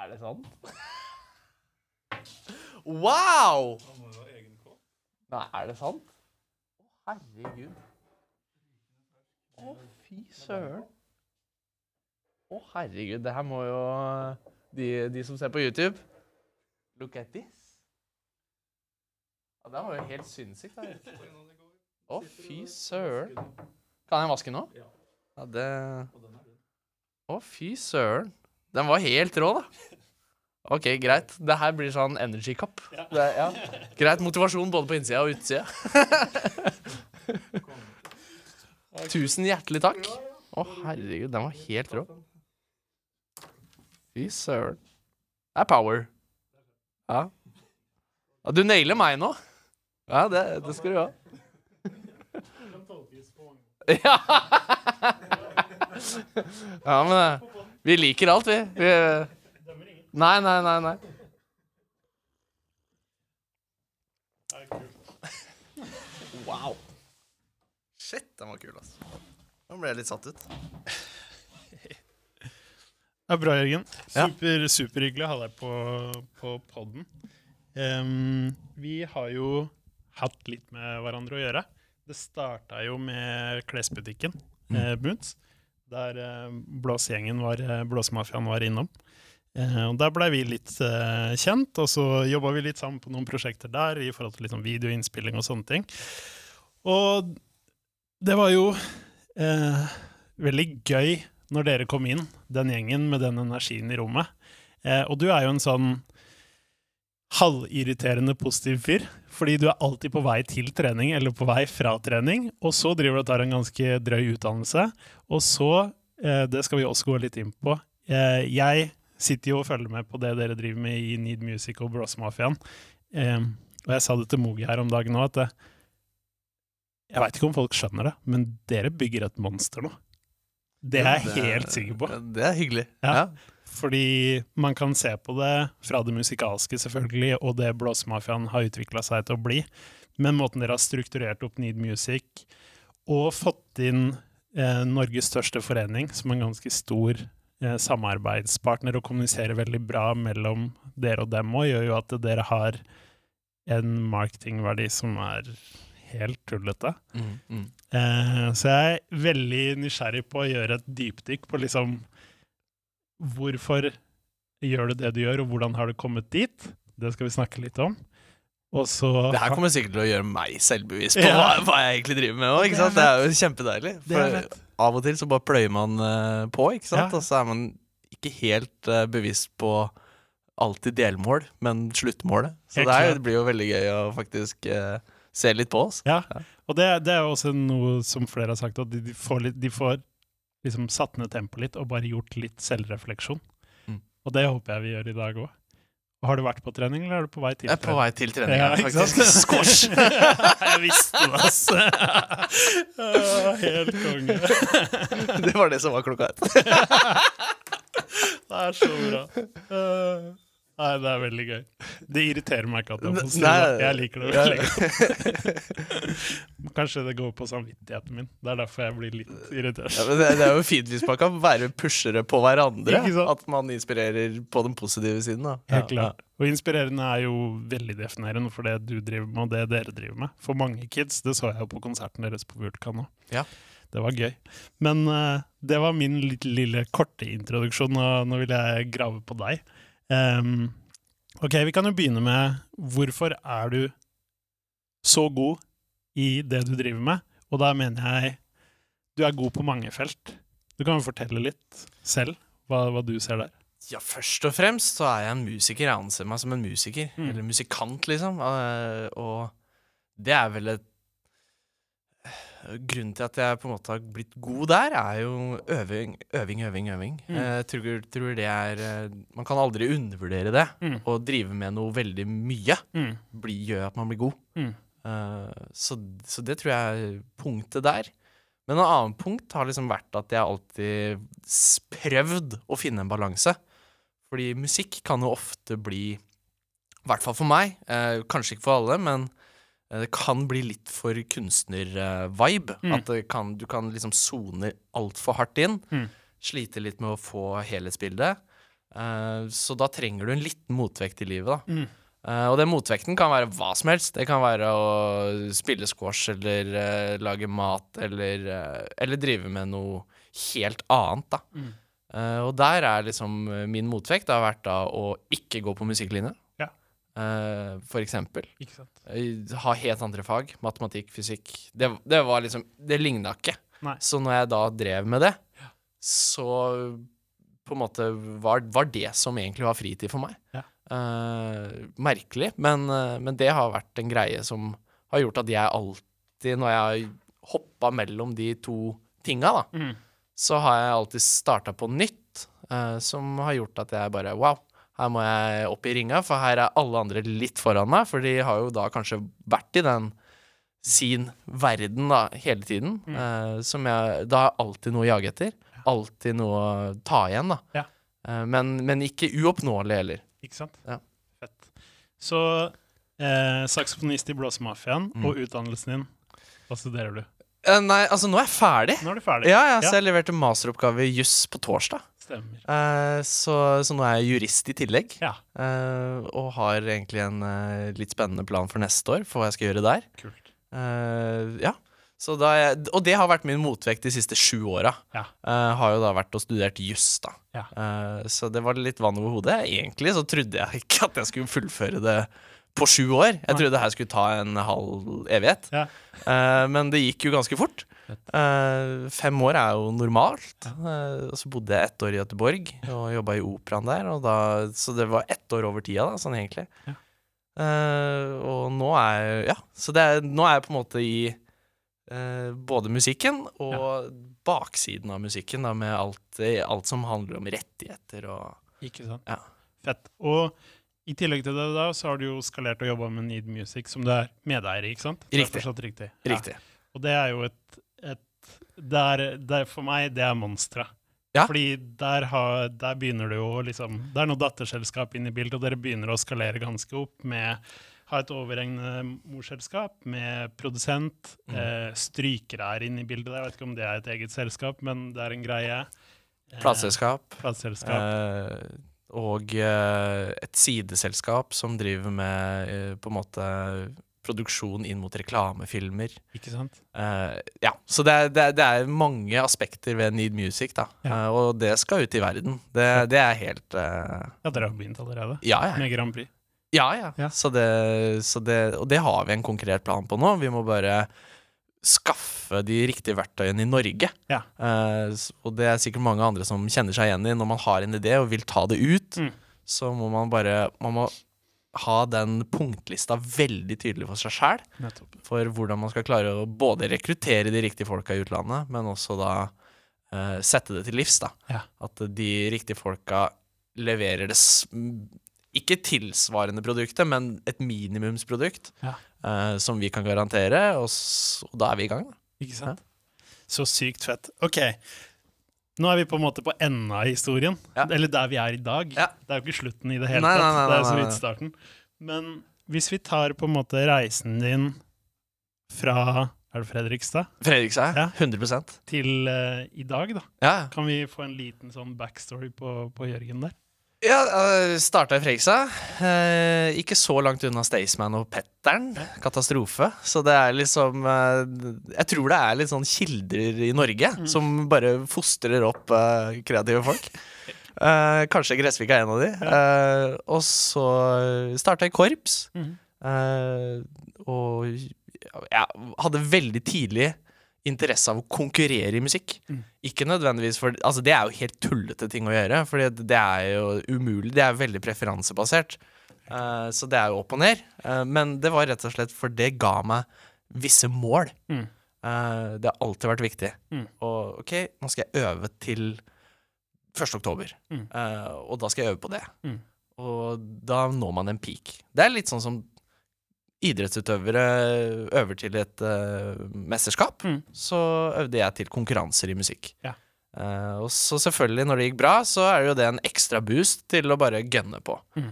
Er det sant? Wow! Nei, er det sant? Å, herregud. Å, fy søren. Å, herregud. Det her må jo de, de som ser på YouTube Look at this. Ja, det var jo helt sinnssykt. Å, fy søren. Kan jeg vaske nå? Ja, det Å, fy søren. Den var helt rå, da. OK, greit. Det her blir sånn energy cup. Det, ja. Greit motivasjon både på innsida og utsida. Tusen hjertelig takk. Å, herregud, den var helt rå. Fy søren. Det er power. Ja. ja. Du nailer meg nå. Ja, det, det skal du ha. Ja. ja, men eh, vi liker alt, vi. vi nei, nei, nei. nei. Wow. Shit, den var kul, altså. Nå ble jeg litt satt ut. Det er bra, Jørgen. Super, Superhyggelig å ha deg på, på podden. Um, vi har jo hatt litt med hverandre å gjøre. Det starta jo med klesbutikken eh, Boots, der eh, blåsegjengen var, eh, blåsemafiaen var innom. Eh, og Der blei vi litt kjent, og så jobba vi litt sammen på noen prosjekter der i forhold til sånn videoinnspilling og sånne ting. Og det var jo eh, veldig gøy når dere kom inn, den gjengen med den energien i rommet. Eh, og du er jo en sånn halvirriterende positiv fyr, fordi du er alltid på vei til trening eller på vei fra trening, og så driver du og tar en ganske drøy utdannelse, og så, eh, det skal vi også gå litt inn på, eh, jeg sitter jo og følger med på det dere driver med i Need Music og Bros eh, og jeg sa det til Mogi her om dagen nå, at det, jeg veit ikke om folk skjønner det, men dere bygger et monster nå. Det er jeg helt sikker på. Det er hyggelig. Ja. Ja. Fordi man kan se på det fra det musikalske, selvfølgelig, og det blåsemafiaen har utvikla seg til å bli. Men måten dere har strukturert opp Need Music, og fått inn eh, Norges største forening, som en ganske stor eh, samarbeidspartner, og kommuniserer veldig bra mellom dere og dem òg, gjør jo at dere har en marketingverdi som er helt tullete. Mm, mm. Eh, så jeg er veldig nysgjerrig på å gjøre et dypdykk på liksom Hvorfor gjør du det du gjør, og hvordan har du kommet dit? Det skal vi snakke litt om. Og så Det her kommer sikkert til å gjøre meg selvbevisst på Ja. hva, hva jeg egentlig driver med òg. Det er Det er jo kjempedeilig. For av og til så bare pløyer man uh, på, ikke sant? Ja. og så er man ikke helt uh, bevisst på alltid delmål, men sluttmålet. Så det, er, det, blir jo veldig gøy å faktisk uh, se litt på oss. Ja, og det, det er jo også noe som flere har sagt, at de, de får, litt, de får liksom satt ned tempoet litt og bare gjort litt selvrefleksjon. Mm. Og det håper jeg vi gjør i dag òg. Har du vært på trening, eller er du på vei til trening? Jeg er på vei til trening, Ja, faktisk. Squash. jeg visste det, ass! Helt konge. det var det som var klokka ett. Det er så bra. Nei, det er veldig gøy. Det irriterer meg ikke at det er positivt. Jeg liker det veldig godt. Kanskje det går på samvittigheten min. Det er derfor jeg blir litt irritert. Ja, men det, det er jo fint hvis man kan være pushere på hverandre. At man inspirerer på den positive siden. Da. Helt klart. Og inspirerende er jo veldig definerende for det du driver med, og det dere driver med. For mange kids, det så jeg jo på konserten deres på Vulkan òg. Ja. Det var gøy. Men uh, det var min lille, lille korte introduksjon, og nå vil jeg grave på deg. Ehm, ok, vi kan jo begynne med hvorfor er du så god i det du driver med? Og da mener jeg du er god på mange felt. Du kan jo fortelle litt selv hva, hva du ser der. Ja, først og fremst så er jeg en musiker. Jeg anser meg som en musiker. Mm. Eller musikant, liksom. Eh, og det er vel et Grunnen til at jeg på en måte har blitt god der, er jo øving, øving, øving. øving. Mm. Eh, Jeg tror, tror det er eh, Man kan aldri undervurdere det. Mm. Å drive med noe veldig mye Mm. bli, gjør at man blir god. Mm. Uh, så, så det tror jeg er punktet der. Men en annen punkt har liksom vært at jeg alltid prøvd å finne en balanse. Fordi musikk kan jo ofte bli, i hvert fall for meg, uh, kanskje ikke for alle, men eh, det kan bli litt for kunstner-vibe. Mm. At det kan, du kan liksom sone altfor hardt inn. Mm. Slite litt med å få helhetsbildet. Uh, så da trenger du en liten motvekt i livet, da. Mm. Uh, og den motvekten kan være hva som helst. Det kan være å spille squash eller uh, lage mat eller, eh, eller drive med noe helt annet, da. Mm. Eh, og der er liksom eh, min motvekt det har vært da å ikke gå på musikklinje. Eh, for eksempel. Eh, Ha helt andre fag. Matematikk, fysikk. Det, det var liksom Det ligna ikke. Nei. Så når jeg da drev med det, Ja. så på en måte var, var det som egentlig var fritid for meg. Ja. Uh, merkelig, men, uh, men det har vært en greie som har gjort at jeg alltid, når jeg har hoppa mellom de to tinga, da, Mm. så har jeg alltid starta på nytt, uh, som har gjort at jeg bare Wow, her må jeg opp i ringa, for her er alle andre litt foran meg, for de har jo da kanskje vært i den sin verden da, hele tiden. Mm. eh, som jeg Da har jeg alltid noe å jage etter. Alltid noe å ta igjen, da. Ja. Eh, men, men ikke uoppnåelig heller. Ikke sant? Ja. Fett. Så eh, saksofonist i Blåsemafiaen Mm. og utdannelsen din, hva studerer du? Eh, nei, altså, nå er jeg ferdig. Nå er du ferdig. Ja, ja, Ja. så jeg leverte masteroppgave i juss på torsdag. Stemmer. Uh, så, så nå er jeg jurist i tillegg. Ja, uh, og har egentlig en uh, litt spennende plan for neste år, for hva jeg skal gjøre der. kult. Ja. Så da jeg, og det har vært min motvekt de siste sju åra. Ja. Har jo da vært og studert juss, da. Ja. Så det var litt vann over hodet. Egentlig så trodde jeg ikke at jeg skulle fullføre det på sju år. Jeg trodde det her skulle ta en halv evighet. Ja. Men det gikk jo ganske fort. Eh, fem år er jo normalt. Ja. Og så bodde jeg ett år i Göteborg og jobba i operaen der. Da, så det var ett år over tida, da, sånn egentlig. Ja. Eh, og nå er Ja, så det er, nå er jeg på en måte i både musikken og baksiden av musikken, da, med alt, alt som handler om rettigheter og Ikke sant? Ja. Fett. Og i tillegg til det da, så har du jo skalert og jobba med Need Music, som du er medeier i, ikke sant? Riktig. Riktig. Riktig. Og det er jo et, et det er, For meg, det er monstre. Ja. Fordi der, har, der begynner det jo liksom Det er noe datterselskap inne i bildet, og dere begynner å skalere ganske opp med ha et overhengende morselskap med produsent. Mm. Eh, strykere er inne i bildet. Jeg vet ikke om det er et eget selskap, men det er en greie. Eh, Plateselskap. plateselskap. Eh, og eh, et sideselskap som driver med eh, på en måte produksjon inn mot reklamefilmer. Ikke sant? Uh, ja, så det er, det, er, det er mange aspekter ved Need Music, da. Ja. Uh, og det skal ut i verden. Det, det er helt uh... Ja, dere har begynt allerede? Ja, ja. Med Grand Prix. ja, ja. Ja. Så det, så det, og det har vi en konkret plan på nå. Vi må bare skaffe de riktige verktøyene i Norge. Ja. Uh, og det er sikkert mange andre som kjenner seg igjen i når man har en idé og vil ta det ut. Mm. Så må man bare Man må ha den punktlista veldig tydelig for seg sjæl. For hvordan man skal klare å både rekruttere de riktige folka i utlandet, men også da uh, sette det til livs. da Ja. At de riktige folka leverer det ikke tilsvarende produktet, men et minimumsprodukt Ja. uh, som vi kan garantere, og, s og da er vi i gang. Da. Ikke sant? Så sykt fett. OK. Nå er vi på en måte på enden av historien. Ja. Eller der vi er i dag. Ja. Det er jo ikke slutten i det hele Nei, tatt. nei, nei, det er så vidt starten. Men hvis vi tar på en måte reisen din fra er det Fredrikstad Fredrikstad, Ja. 100 til uh, i dag, da? Ja, Kan vi få en liten sånn backstory på, på Jørgen der? Ja uh, Starta i Fredrikstad. Eh, ikke så langt unna Staysman og Petter'n. Katastrofe. Så det er liksom eh, Jeg tror det er litt sånn kilder i Norge Mm. som bare fostrer opp eh, kreative folk. Eh, kanskje Gressvik er en av de. Eh, og så starta jeg korps. Eh, og jeg hadde veldig tidlig interesse av å konkurrere i musikk. Mm. Ikke nødvendigvis for Altså, det er jo helt tullete ting å gjøre, for det er jo umulig. Det er veldig preferansebasert. Uh, så det er jo opp og ned. Uh, men det var rett og slett for det ga meg visse mål. Mm. Uh, det har alltid vært viktig. Mm. Og OK, nå skal jeg øve til 1. oktober. Mm. Og da skal jeg øve på det. Mm. Og da når man en peak. Det er litt sånn som idrettsutøvere øver til et uh, mesterskap. Mm. Så øvde jeg til konkurranser i musikk. Ja. Uh, og så selvfølgelig, når det gikk bra, så er det jo det en ekstra boost til å bare gønne på. Mm.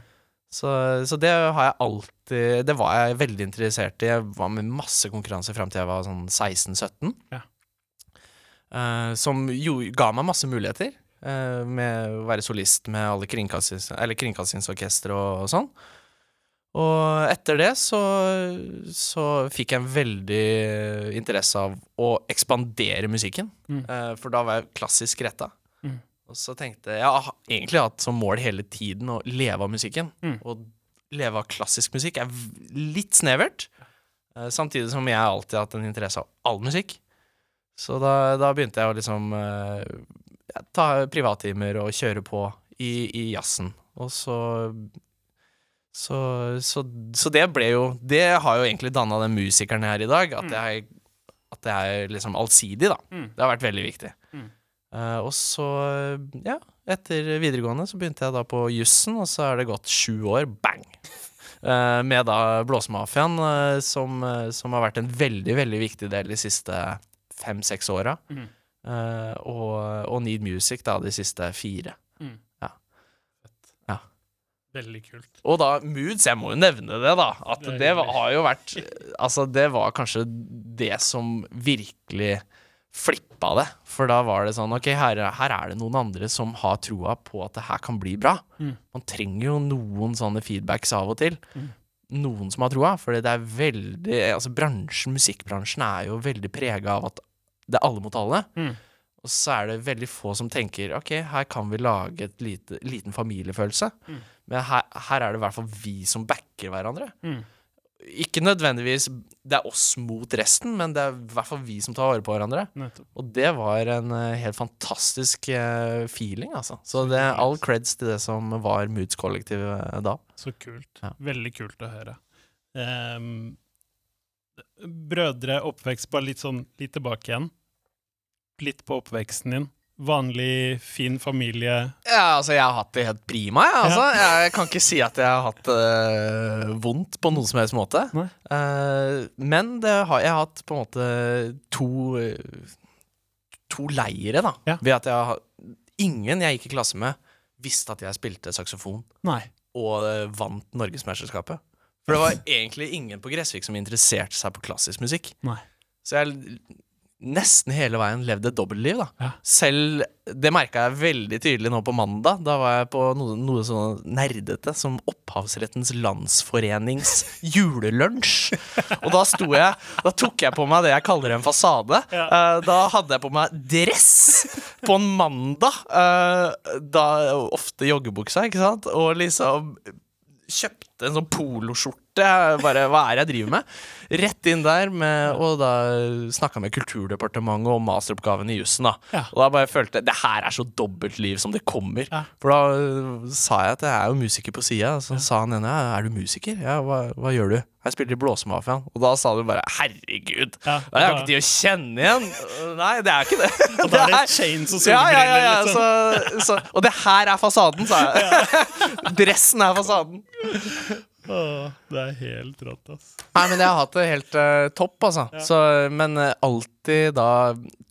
Så, så det har jeg alltid Det var jeg veldig interessert i. Jeg var med masse konkurranser fram til jeg var sånn 16-17. Ja. Uh, som jo ga meg masse muligheter. med å være solist med alle kringkastings, kringkastingsorkestre og, og sånn. Og etter det så, så fikk jeg en veldig interesse av å ekspandere musikken. Mm. Eh, for da var jeg klassisk retta. Mm. Og så tenkte jeg Jeg har egentlig hatt som mål hele tiden å leve av musikken. Mm. Og leve av klassisk musikk er litt snevert. Eh, samtidig som jeg alltid har hatt en interesse av all musikk. Så da, da begynte jeg å liksom eh, ja, ta privattimer og kjøre på i, i jazzen. Og så så, så, så det ble jo Det har jo egentlig danna den musikeren jeg er i dag. At Mm. jeg, at jeg er liksom allsidig, da. Mm. Det har vært veldig viktig. Mm. Uh, og så, ja, etter videregående så begynte jeg da på jussen, og så er det gått sju år. Bang! Uh, med da Blåsemafiaen, uh, som, som har vært en veldig, veldig viktig del de siste fem-seks åra. Mm. Og, og Need Music da de siste fire. Veldig kult. Og da Moods, jeg må jo nevne det, da. At Det det har jo vært Altså, det var kanskje det som virkelig flippa det. For da var det sånn Ok, her, er- her er det noen andre som har troa på at det her kan bli bra. Mm. Man trenger jo noen sånne feedbacks av og til. Mm. Noen som har troa. For det er veldig Altså, bransjen, musikkbransjen er jo veldig prega av at det er alle mot alle. Mm. Og så er det veldig få som tenker Ok, her kan vi lage et lite, liten familiefølelse. Mm. Men her, her er det i hvert fall vi som backer hverandre. Mm. Ikke nødvendigvis det er oss mot resten, men det er i hvert fall vi som tar vare på hverandre. Nettopp. Og det var en uh, helt fantastisk uh, feeling, altså. Så det er all creds til det som var Moods kollektiv uh, da. Så kult. Ja. Veldig kult å høre. Um, brødre, oppvekst, bare litt sånn litt tilbake igjen. Litt på oppveksten din. Vanlig, fin familie. Ja, altså, jeg har hatt det helt prima, jeg, altså. Jeg kan ikke si at jeg har hatt det vondt på noen som helst måte. Eh, men det har, jeg har hatt på en måte to To leire, da. Ja. Ved at jeg har Ingen jeg gikk i klasse med, visste at jeg spilte saksofon Nei. og uh, vant Norgesmesterskapet. For det var egentlig ingen på Gressvik som interesserte seg på klassisk musikk. Nei. Så jeg nesten hele veien levde et dobbeltliv, da. Ja. Selv Det merka jeg veldig tydelig nå på mandag. Da var jeg på noe, noe sånn nerdete som Opphavsrettens Landsforenings julelunsj. Og da sto jeg Da tok jeg på meg det jeg kaller en fasade. Ja. Uh, da hadde jeg på meg dress på en mandag. Uh, da ofte joggebuksa, ikke sant? Og liksom kjøpte en sånn poloskjorte. Bare hva er det jeg driver med? Rett inn der, med, og da snakka med Kulturdepartementet om masteroppgaven i jussen. Ja. Og da bare følte jeg det her er så dobbeltliv som det kommer. Ja. For da øh, sa jeg at jeg er jo musiker på sida. Så sa han ene er du musiker. Ja, hva, hva gjør du? Jeg spiller i Blåsemafiaen. Og da sa du bare herregud. Ja, Det er jo ikke til å kjenne igjen. Nei, det er ikke det. Og da er det chains som ja, ja, ja, ja, liksom. så, så, Og det her er fasaden, sa jeg. Dressen er fasaden. Åh, det er helt rått, ass. Nei, men jeg har hatt det helt uh, topp, altså. Ja. Så, men uh, alltid da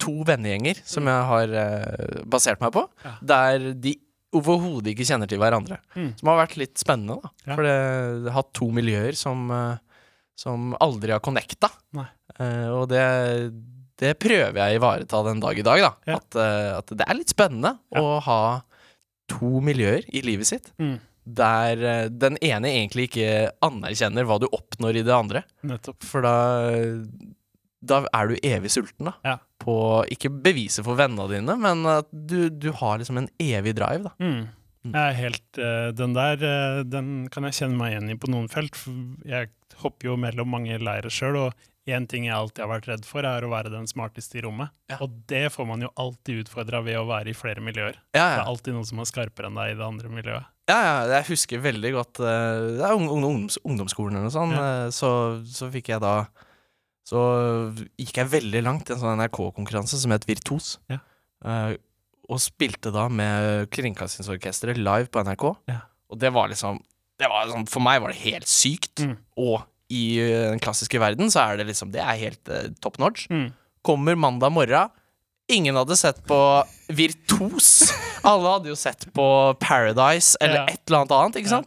to vennegjenger som jeg har uh, basert meg på, Ja. der de overhodet ikke kjenner til hverandre. Mm. Som har vært litt spennende, da. Ja. For det har hatt to miljøer som, som aldri har connecta. Og det, det prøver jeg å ivareta den dag i dag, da. At, at det er litt spennende å ha to miljøer i livet sitt. Mm. Der eh, den ene egentlig ikke anerkjenner hva du oppnår i det andre. Nettopp. For da, da er du evig sulten, da. Ja. På ikke beviset for vennene dine, men at du, du har liksom en evig drive, da. Mm. Mm. Jeg er helt eh, Den der eh, den kan jeg kjenne meg igjen i på noen felt. Jeg hopper jo mellom mange leirer sjøl, og én ting jeg alltid har vært redd for, er å være den smarteste i rommet. Ja. Og det får man jo alltid utfordra ved å være i flere miljøer. Ja, Det er alltid noen som er skarpere enn deg i det andre miljøet. ja, ja jeg husker veldig godt eh, Det er ung, ung, ungdoms, ungdomsskolen eller noe sånt. Ja. eh, Så, så fikk jeg da Så gikk jeg veldig langt i en sånn NRK-konkurranse som het Virtuos. Ja. Eh, og spilte da med Kringkastingsorkesteret live på NRK. Ja. Og det var liksom det var sånn, For meg var det helt sykt. Mm. Og i eh, den klassiske verden så er det liksom Det er helt uh, top notch. Mm. Kommer mandag morgen. Ingen hadde sett på Virtus. Alle hadde jo sett på Paradise eller Ja. et eller annet annet, ikke Ja.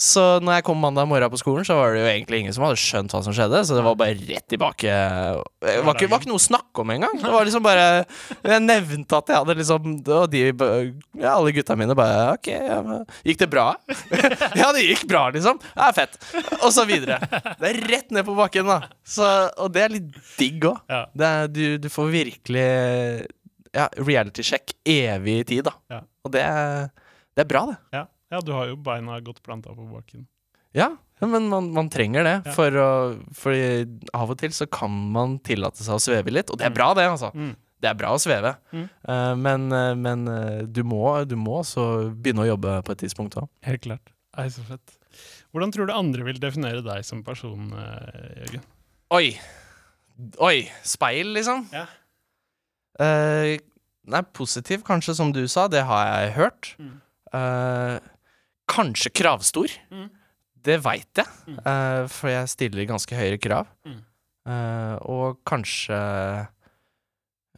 Så når jeg kom mandag morgen på skolen, så var det jo egentlig ingen som hadde skjønt hva som skjedde. Så det var bare rett tilbake Det var ikke, var ikke noe å snakke om engang. Det var liksom bare Jeg nevnte at jeg hadde liksom Og de ja, alle gutta mine bare OK, ja, gikk det bra? ja, det gikk bra, liksom. Ja, fett. Og så videre. Det er rett ned på bakken, da. Så, og det er litt digg òg. Ja. Du, du får virkelig ja, reality-sjekk evig tid, da. Ja. Og det, det er bra, det. Ja. Ja, du har jo beina godt planta på bakken. Ja, men man, man trenger det. Ja. For å, for, av og til så kan man tillate seg å sveve litt, og det er Mm. bra, det, altså. Mm. Det er bra å sveve. Mm. uh, men eh, men eh, du, må, du må også begynne å jobbe på et tidspunkt òg. Helt klart. Nei, så fett. Hvordan tror du andre vil definere deg som person, Jørgen? Oi! Oi! Speil, liksom? Ja. Uh, nei, positiv, kanskje, som du sa. Det har jeg hørt. Mm. Eh, kanskje kravstor. Mm. Det veit jeg, Mm. uh, for jeg stiller ganske høyere krav. Mm. Uh, og kanskje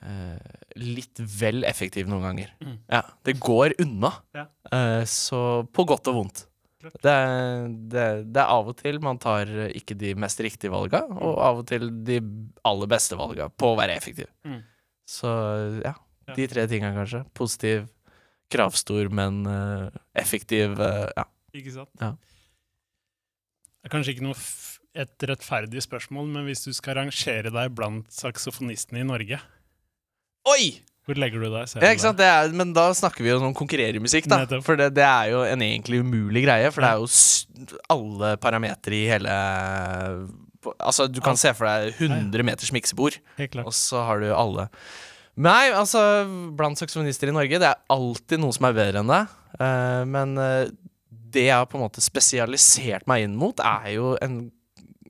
uh, litt vel effektiv noen ganger. Mm. Ja, det går unna. Ja. Eh, så på godt og vondt. Det, er- det, det er av og til man tar ikke de mest riktige valga, og av og til de aller beste valga på å være effektiv. Mm. Så ja, de tre tingene kanskje. Positiv, kravstor, men eh, effektiv. eh, ja. Ikke sant? Ja. Det er kanskje ikke noe et rettferdig spørsmål, men hvis du skal rangere deg blant saksofonistene i Norge, Oi! hvor legger du deg selv? Ja, er, men da snakker vi jo om konkurrermusikk, da. Nettopp. For det, det er jo en egentlig umulig greie, for det er jo alle parametere i hele Altså, du kan se for deg 100 meters miksebord, og så har du alle. Nei, altså, blant saksofonister i Norge, det er alltid noe som er bedre enn deg. Uh, men eh, det jeg har på en måte spesialisert meg inn mot, er jo en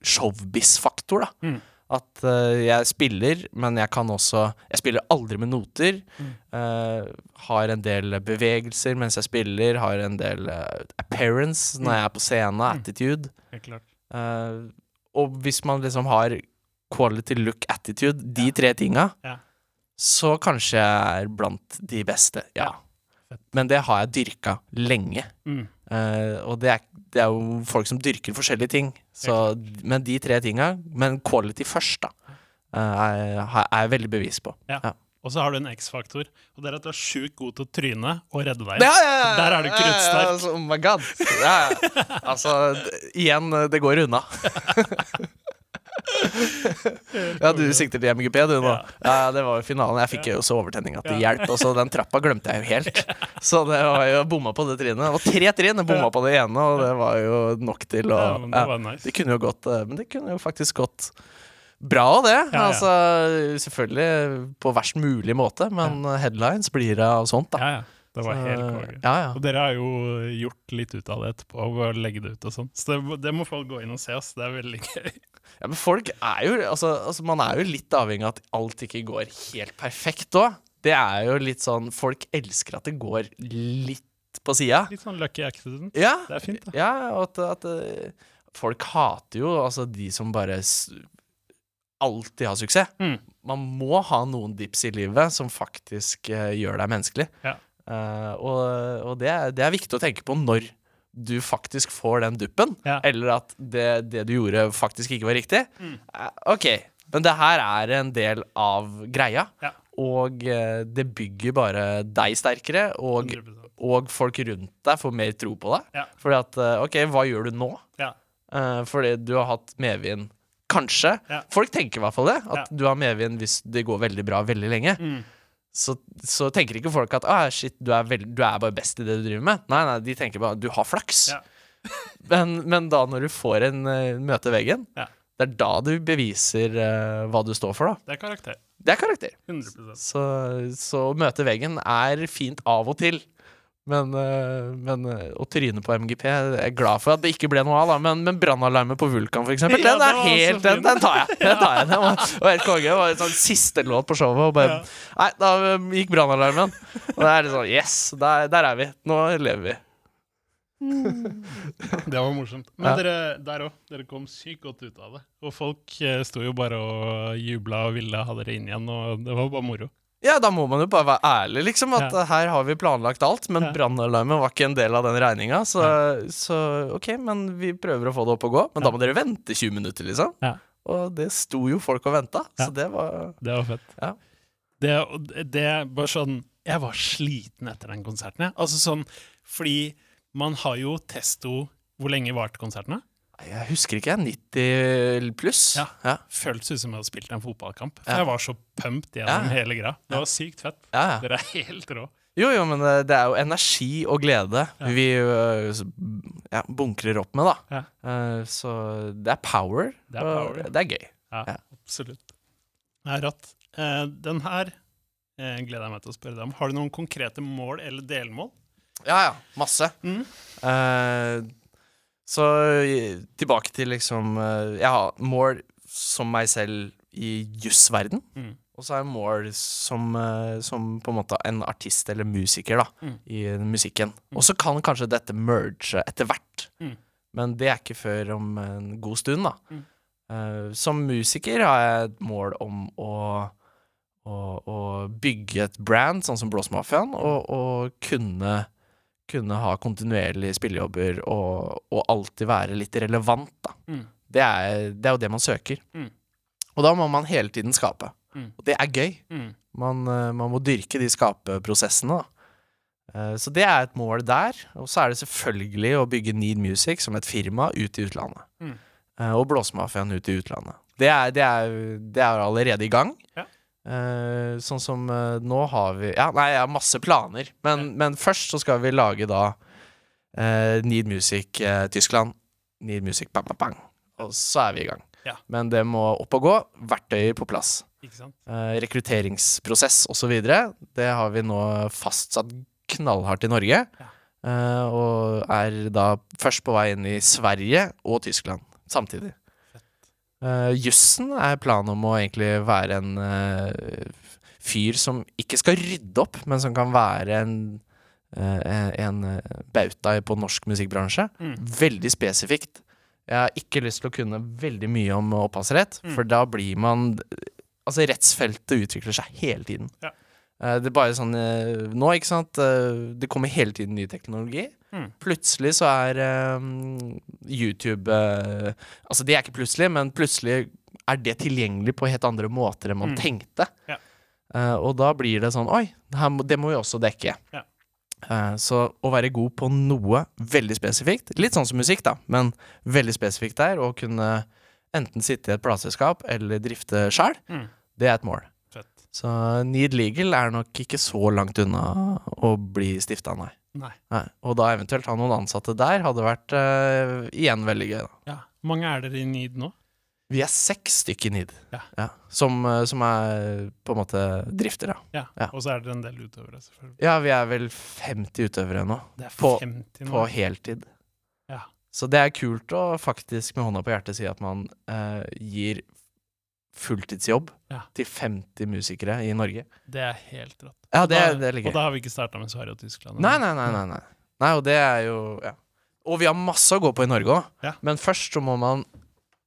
showbiz-faktor, da. Mm. At uh, jeg spiller, men jeg kan også Jeg spiller aldri med noter. Mm. Uh, har en del bevegelser mens jeg spiller, har en del uh, appearance når Mm. jeg er på scenen, Mm. attitude. Eh, og hvis man liksom har quality look attitude, de tre tinga, Ja. Så kanskje jeg er blant de beste, ja. Ja. Men det har jeg dyrka lenge. Mm. Uh, og det er, det er jo folk som dyrker forskjellige ting. Så, men de tre tinga, men quality først, da, uh, er, er jeg veldig bevis på. Og så har du en X-faktor, og det er at du er sjukt god til å tryne og redde deg. Ja, ja, ja, Der er du ja, kruttsterk. ja, altså, oh my god. Ja, ja. Altså, igjen, det går unna. Ja, du sikter til MGP, du nå. Ja, det var jo finalen. Jeg fikk jo så overtenning at det hjalp. Og så den trappa glemte jeg jo helt. Så det var jo bomma på det trinnet. Det var tre trinn, jeg bomma på det ene, og det var jo nok til å Ja, men det var nice. Det kunne jo gått eh, Men det kunne jo faktisk gått bra, det. Altså, selvfølgelig på verst mulig måte, men headlines blir det av sånt, da. Det var Så, helt konge. Ja, ja. Og dere har jo gjort litt ut av det etterpå, og legge det ut og sånn. Så det, det må folk gå inn og se, ass. Det er veldig gøy. Ja, men folk er jo altså, altså, Man er jo litt avhengig av at alt ikke går helt perfekt òg. Det er jo litt sånn Folk elsker at det går litt på sida. Litt sånn lucky accident. Ja, Det er fint, da. ja og at, at eh, folk hater jo altså de som bare alltid har suksess. Mm. Man må ha noen dips i livet som faktisk uh, gjør deg menneskelig. Ja. Eh, og og det, er, det er viktig å tenke på når du faktisk får den duppen, Ja. eller at det, det du gjorde, faktisk ikke var riktig. Mm. Uh, OK, men det her er en del av greia, Ja. og uh, det bygger bare deg sterkere, og, og folk rundt deg får mer tro på deg. Ja. Fordi at OK, hva gjør du nå? Ja. Fordi du har hatt medvind. Kanskje. Folk tenker i hvert fall det. At du har medvind hvis det går veldig bra veldig lenge. Mm. Så, så tenker ikke folk at ah, shit, du er, veld, du er bare best i det du driver med. Nei, nei, de tenker bare du har flaks. Ja. men, men da når du får en uh, møte veggen, Ja. det er da du beviser uh, hva du står for, da. Det er karakter. Det er karakter. 100% Så, så møte veggen er fint av og til. Men, øh, men øh, å tryne på MGP Jeg er glad for at det ikke ble noe av, da. Men, men brannalarmen på Vulkan, for eksempel, Ja, den er helt Den, den tar jeg! Den tar jeg Den var, og helt konge. Det var en sånn siste låt på showet, og bare Ja. Nei, da øh, gikk brannalarmen. Og det er litt sånn Yes, der, der er vi. Nå lever vi. Det var morsomt. Men Ja. dere der òg. Dere kom sykt godt ut av det. Og folk eh, sto jo bare og jubla og ville ha dere inn igjen, og det var bare moro. Ja, da må man jo bare være ærlig, liksom. At Ja. her har vi planlagt alt, men Ja. brannalarmen var ikke en del av den regninga. Så, så ok, men vi prøver å få det opp og gå. Men Ja. da må dere vente 20 minutter, liksom. Ja. Og det sto jo folk og venta, Ja. så det var Det var fett. Ja. Det, det bare sånn Jeg var sliten etter den konserten. jeg. Altså sånn Fordi man har jo testo Hvor lenge varte konsertene? Jeg husker ikke, 90 pluss. Ja. Ja. Føltes ut som jeg hadde spilt en fotballkamp. For Ja. jeg var så pumped gjennom Ja. hele greia. Det var sykt fett. Dere er helt rå. Jo, jo, men det, er jo energi og glede vi øh, ja, bunkrer opp med, da. Eh, så det er power, Det er power, det er gøy. Ja, absolutt. Det er rått. Eh, den her eh, gleder jeg meg til å spørre deg om. Har du noen konkrete mål eller delmål? Ja, ja. Masse. Mm. Eh, så tilbake til liksom eh, Jeg har mål som meg selv i jussverden. Mm. Og så er mål som, eh, som på en måte en artist eller musiker da, Mm. i musikken. Og så kan kanskje dette merge etter hvert. Mm. Men det er ikke før om en god stund, da. Mm. Uh, som musiker har jeg et mål om å, å, å bygge et brand, sånn som Blåsmafiaen, og, og kunne, kunne ha kontinuerlige spillejobber og, og alltid være litt relevant, da. Mm. Det er, det er jo det man søker. Mm. Og da må man hele tiden skape. Mm. Og det er gøy. Mm. Man, eh, man må dyrke de skapeprosessene, da. Eh, Så det er et mål der. Og så er det selvfølgelig å bygge Need Music som et firma ut i utlandet. Mm. Eh, Og Blåsemafiaen ut i utlandet. Det er, det er, det er allerede i gang. Ja. Eh, sånn som uh, nå har vi Ja, nei, jeg har masse planer. Men, men først så skal vi lage da uh, Need Music Tyskland. Need Music bang, bang, bang. Og så er vi i gang. Ja. Men det må opp og gå. Verktøyer på plass rekrutteringsprosess osv. Det har vi nå fastsatt knallhardt i Norge. Ja. og er da først på vei inn i Sverige og Tyskland samtidig. Uh, jussen er planen om å egentlig være en uh, fyr som ikke skal rydde opp, men som kan være en, uh, en bauta på norsk musikkbransje. Mm. Veldig spesifikt. Jeg har ikke lyst til å kunne veldig mye om opphavsrett, Mm. for da blir man Altså, rettsfeltet utvikler seg hele tiden. Ja. Eh, det er bare sånn eh, nå, ikke sant eh, Det kommer hele tiden ny teknologi. Mm. Plutselig så er um, YouTube uh, Altså, det er ikke plutselig, men plutselig er det tilgjengelig på helt andre måter enn man Mm. tenkte. Ja. Uh, og da blir det sånn Oi, det, må- det må vi også dekke. Ja. Så å være god på noe veldig spesifikt, litt sånn som musikk, da, men veldig spesifikt der, å kunne enten sitte i et plateselskap eller drifte sjøl, Mm. det er et mål. Så Need Legal er nok ikke så langt unna å bli stifta, nei. Nei. nei. Og da eventuelt ha noen ansatte der hadde vært uh, igjen veldig gøy. da. Ja. Hvor mange er dere i Need nå? Vi er seks stykker i Need, Ja. som, eh, som er på en måte drifter, da. Ja. Ja. Og så er dere en del utøvere, selvfølgelig. Ja, vi er vel 50 utøvere nå, Det er På- nå. på heltid. Ja. Så det er kult å faktisk med hånda på hjertet si at man uh, gir fulltidsjobb Ja. til 50 musikere i Norge. Det er helt rått. Ja, Og det, da- er- det Og da har vi ikke starta med Sverige og Tyskland. Nei, nei, nei, nei, nei. Nei, og det er jo ja. Og vi har masse å gå på i Norge òg. Ja. Men først så må man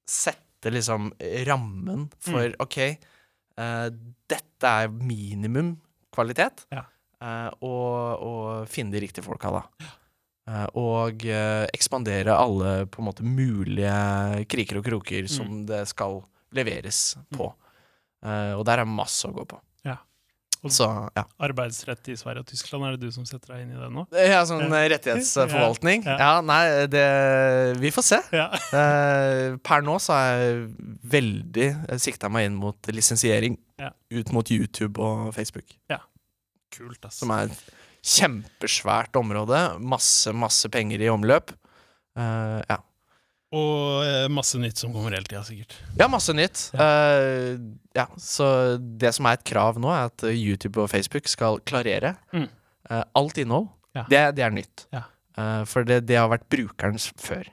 sette liksom rammen for Mm. OK, uh, dette er minimum kvalitet. Ja. eh, og, og finne de riktige folka, da. Uh, og ekspandere alle på en måte mulige kriker og kroker Mm. som det skal leveres på. Uh, og der er masse å gå på. Ja. Og- Så ja. Arbeidsrett i Sverige og Tyskland, er det du som setter deg inn i det nå? Ja, sånn Ja. eh, rettighetsforvaltning. Ja, Ja, ja. nei, det Vi får se. Ja. uh, per nå så har jeg veldig sikta meg inn mot lisensiering. Ja. Ut mot YouTube og Facebook. Kult, ass. Som er et kjempesvært område. Masse, masse penger i omløp. Uh, ja. Og eh, masse nytt som kommer hele tida, sikkert. ja, masse nytt. Eh, ja, så det som er et krav nå, er at YouTube og Facebook skal klarere Mm. uh, alt innhold. Ja. Det, det er nytt. Ja. Uh, for det, det har vært brukerens før.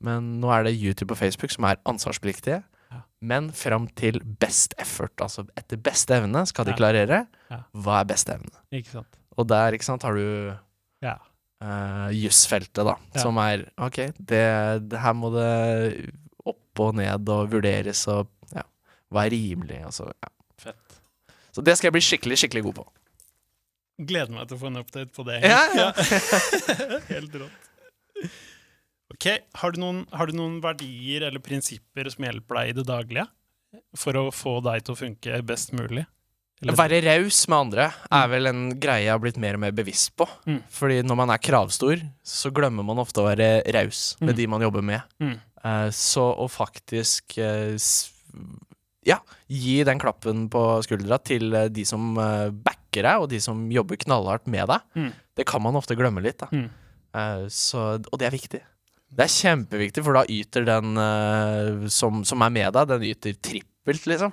Men nå er det YouTube og Facebook som er ansvarspliktige. Ja. Men fram til best effort, altså etter beste evne, skal de Ja. klarere Ja. hva er beste evne. Og der ikke sant, har du Ja. Uh, jussfeltet, da, Ja. som er OK, det, det her må det opp og ned og vurderes og ja, hva er rimelig, altså. Ja. Fett. Så det skal jeg bli skikkelig, skikkelig god på. Gleder meg til å få en update på det. Ja, ja. Helt rått. Ok, har du, noen, har du noen verdier eller prinsipper som hjelper deg i det daglige? For å få deg til å funke best mulig? Være raus med andre er vel en greie jeg har blitt mer og mer bevisst på. Mm. Fordi når man er kravstor, så glemmer man ofte å være raus med Mm. de man jobber med. Mm. Uh, så å faktisk uh, ja, gi den klappen på skuldra til uh, de som backer deg, og de som jobber knallhardt med deg, Mm. det kan man ofte glemme litt. Mm. Så, og det er viktig. Det er kjempeviktig, for da yter den som, som er med deg, den yter trippelt, liksom.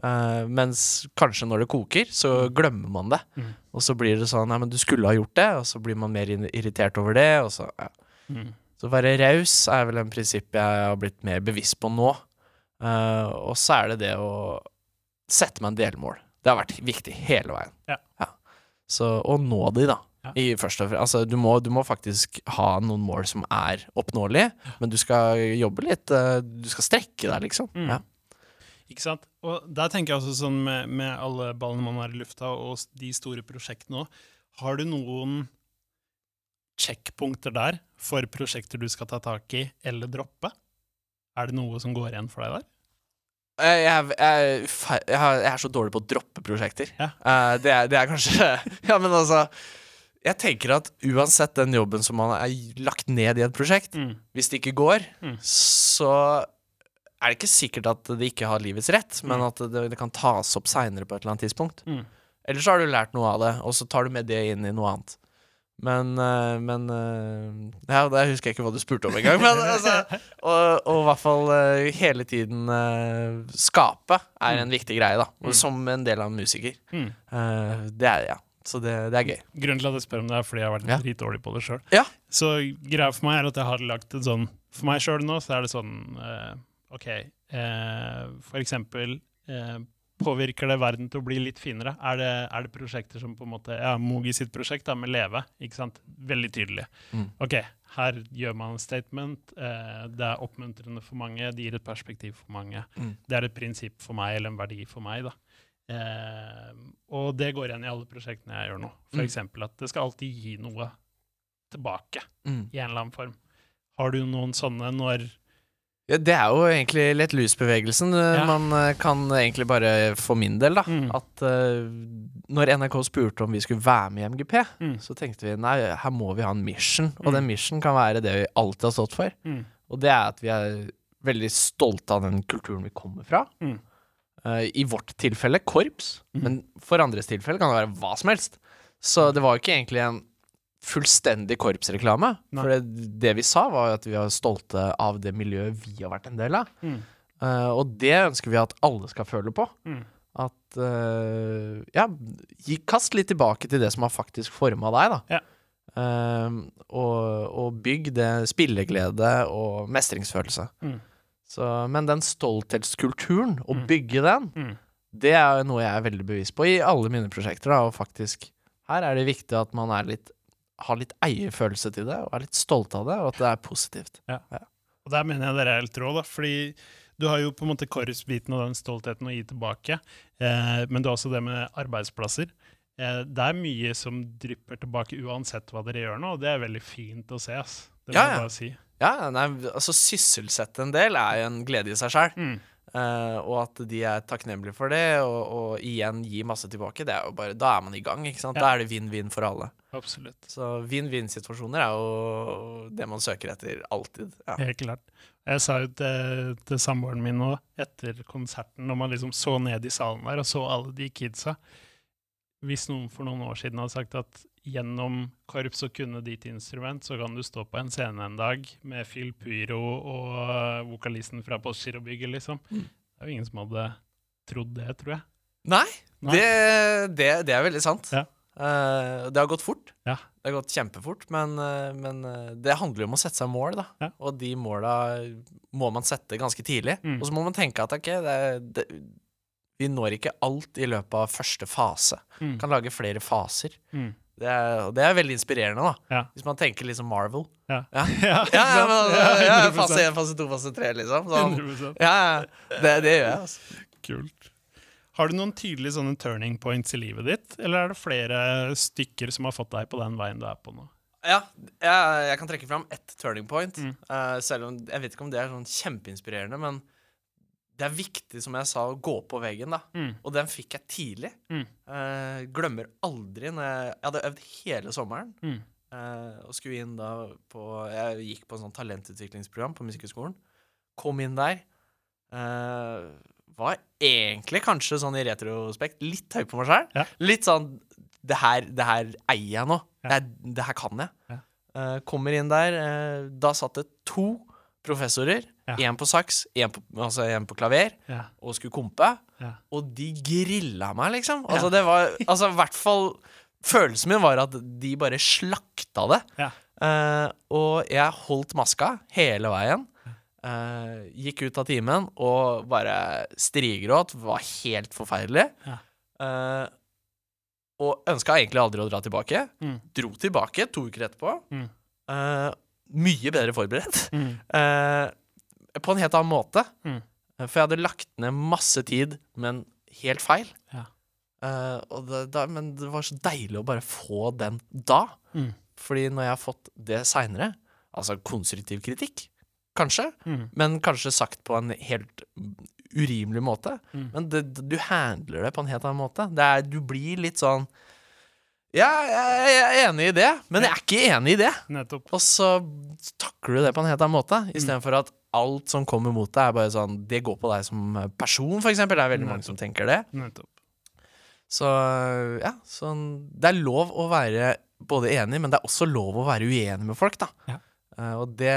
Eh, mens kanskje når det koker, så glemmer man det. Mm. Og så blir det sånn Nei, men du skulle ha gjort det, og så blir man mer irritert over det, og så ja. Mm. Så å være raus er vel en prinsipp jeg har blitt mer bevisst på nå. Uh, og så er det det å sette meg en delmål. Det har vært viktig hele veien. Ja. Så å nå de, da. Ja. I første. Altså, du må, du må faktisk ha noen mål som er oppnåelige, men du skal jobbe litt. Uh, du skal strekke deg, liksom. Mm. Ja. Ikke sant? Og der tenker jeg også sånn med, med alle ballene man har i lufta, og de store prosjektene òg. Har du noen sjekkpunkter der for prosjekter du skal ta tak i eller droppe? Er det noe som går igjen for deg der? Jeg, er, jeg, er så dårlig på å droppe prosjekter. Ja. Eh, det, er, det er kanskje Ja, men altså Jeg tenker at uansett den jobben som man er lagt ned i et prosjekt, Mm. hvis det ikke går, Mm. så er det ikke sikkert at det ikke har livets rett, men Mm. at det, det kan tas opp seinere på et eller annet tidspunkt. Mm. Eller så har du lært noe av det, og så tar du med det inn i noe annet. Men, eh, men eh, Ja, det husker jeg ikke hva du spurte om engang. Men altså, og, og i hvert fall eh, hele tiden skape er en viktig greie, da. Mm. som en del av en musiker. Mm. Det er ja. Så det, det er gøy. Grunnen til at jeg spør om det, er fordi jeg har vært Ja. dritdårlig på det sjøl. Ja. Så greia for meg er at jeg har lagt en sånn For meg sjøl nå, så er det sånn eh, OK, eh, eksempel eh, Påvirker det verden til å bli litt finere? Er det, er det prosjekter som på en måte Ja, Mogi sitt prosjekt da, med Leve, ikke sant? Veldig tydelig. Mm. OK, her gjør man en statement. Eh, det er oppmuntrende for mange. Det gir et perspektiv for mange. Mm. Det er et prinsipp for meg, eller en verdi for meg. da. Eh, og det går igjen i alle prosjektene jeg gjør nå. Mm. For eksempel at det skal alltid gi noe tilbake Mm. i en eller annen form. Har du noen sånne når Ja, det er jo egentlig lett lus-bevegelsen. eh, Ja. Man eh, kan egentlig bare for min del, da, Mm. at uh, når NRK spurte om vi skulle være med i MGP, Mm. så tenkte vi nei, her må vi ha en mission. Og Mm. den mission kan være det vi alltid har stått for. mm. Og det er at vi er veldig stolte av den kulturen vi kommer fra. Eh, I vårt tilfelle korps, men for andres tilfelle kan det være hva som helst. Så det var jo ikke egentlig en fullstendig korpsreklame. Nei. For det, det vi sa, var at vi var stolte av det miljøet vi har vært en del av. Mm. Uh, og det ønsker vi at alle skal føle på. Mm. At uh, Ja, kast litt tilbake til det som har faktisk forma deg, da. Ja. Uh, og, og bygg det spilleglede og mestringsfølelse. Mm. Så, men den stolthetskulturen, å Mm. bygge den, Mm. det er noe jeg er veldig bevisst på i alle mine prosjekter. Da, og faktisk, her er det viktig at man er litt, har litt eierfølelse til det, og er litt stolt av det, og at det er positivt. Og der mener jeg dere er helt rå, da. Fordi du har jo på en måte korpsbiten og den stoltheten å gi tilbake. Eh, men det er også det med arbeidsplasser. Eh, det er mye som drypper tilbake uansett hva dere gjør nå, og det er veldig fint å se. ass. Det må Ja, jeg ja. bare si. Ja, nei, altså Sysselsette en del er jo en glede i seg sjøl. Mm. Eh, og at de er takknemlige for det, og, og igjen gi masse tilbake. Det er jo bare, Da er man i gang. ikke sant? Ja. Da er det vinn-vinn for alle. Absolutt. Så vinn-vinn-situasjoner er jo det man søker etter alltid. Ja. Helt klart. Jeg sa jo til, til samboeren min nå, etter konserten, når man liksom så ned i salen der og så alle de kidsa Hvis noen for noen år siden hadde sagt at gjennom korps og kunne ditt instrument, så kan du stå på en scene en dag med Phil Pyro og øh, vokalisten fra Postgirobygget, liksom. Mm. Det er jo ingen som hadde trodd det, tror jeg. Nei, Nei. Det, det, det er veldig sant. Ja. Uh, det har gått fort. Ja. Det har gått kjempefort, men, eh, men eh, det handler jo om å sette seg mål, da. Ja. Og de måla må man sette ganske tidlig. Mm. Og så må man tenke at okay, det, vi når ikke alt i løpet av første fase. Mm. Kan lage flere faser. Mm. Det er, det er veldig inspirerende, da. Ja. Hvis man tenker liksom Marvel. Ja. Ja. ja, Ja, ja, men, altså, ja, fase 1, fase 2, fase 3, liksom. Sånn. Ja, ja. Det, det gjør jeg, altså. Kult. Har du noen tydelige sånne turning points i livet ditt, eller er det flere stykker som har fått deg på den veien du er på nå? Ja, jeg, jeg kan trekke fram ett turning point. Mm. Uh, selv om Jeg vet ikke om det er sånn kjempeinspirerende, men det er viktig, som jeg sa, å gå på veggen, da. Mm. Og den fikk jeg tidlig. Mm. Eh, glemmer aldri når jeg, jeg hadde øvd hele sommeren. Mm. eh, og skulle inn da på Jeg gikk på en sånn talentutviklingsprogram på Musikkhøgskolen. Kom inn der. eh, var egentlig kanskje sånn i retrospekt litt høy på meg sjøl. Ja. Litt sånn det her, det her eier jeg nå. Ja. Det, her, det her kan jeg. Ja. Eh, kommer inn der. eh, da satt det to professorer. Ja. På saks, én på, altså på klaver, Ja. og skulle kompe. Ja. Og de grilla meg, liksom. Altså, det var Altså, i hvert fall Følelsen min var at de bare slakta det. Eh, og jeg holdt maska hele veien. Uh, gikk ut av timen og bare strigråt. Var helt forferdelig. Eh, og ønska egentlig aldri å dra tilbake. Mm. Dro tilbake to uker etterpå. Mm. Mye bedre forberedt. Mm. Eh, på en helt annen måte. Mm. Eh, For jeg hadde lagt ned masse tid, men helt feil. Ja. Eh, og det, da, men det var så deilig å bare få den da. Mm. Fordi når jeg har fått det seinere, altså konstruktiv kritikk, kanskje, Mm. men kanskje sagt på en helt urimelig måte, Mm. men det, du handler det på en helt annen måte. Det er, du blir litt sånn Ja, jeg, er enig i det, men jeg er ikke enig i det. Nettopp. Og så takler du det på en helt annen måte, Mm. istedenfor at alt som kommer mot deg, er bare sånn Det går på deg som person, for eksempel. Det er veldig mange som tenker det. Nettopp. Så ja, sånn Det er lov å være både enig, men det er også lov å være uenig med folk, da. Ja. Uh, og det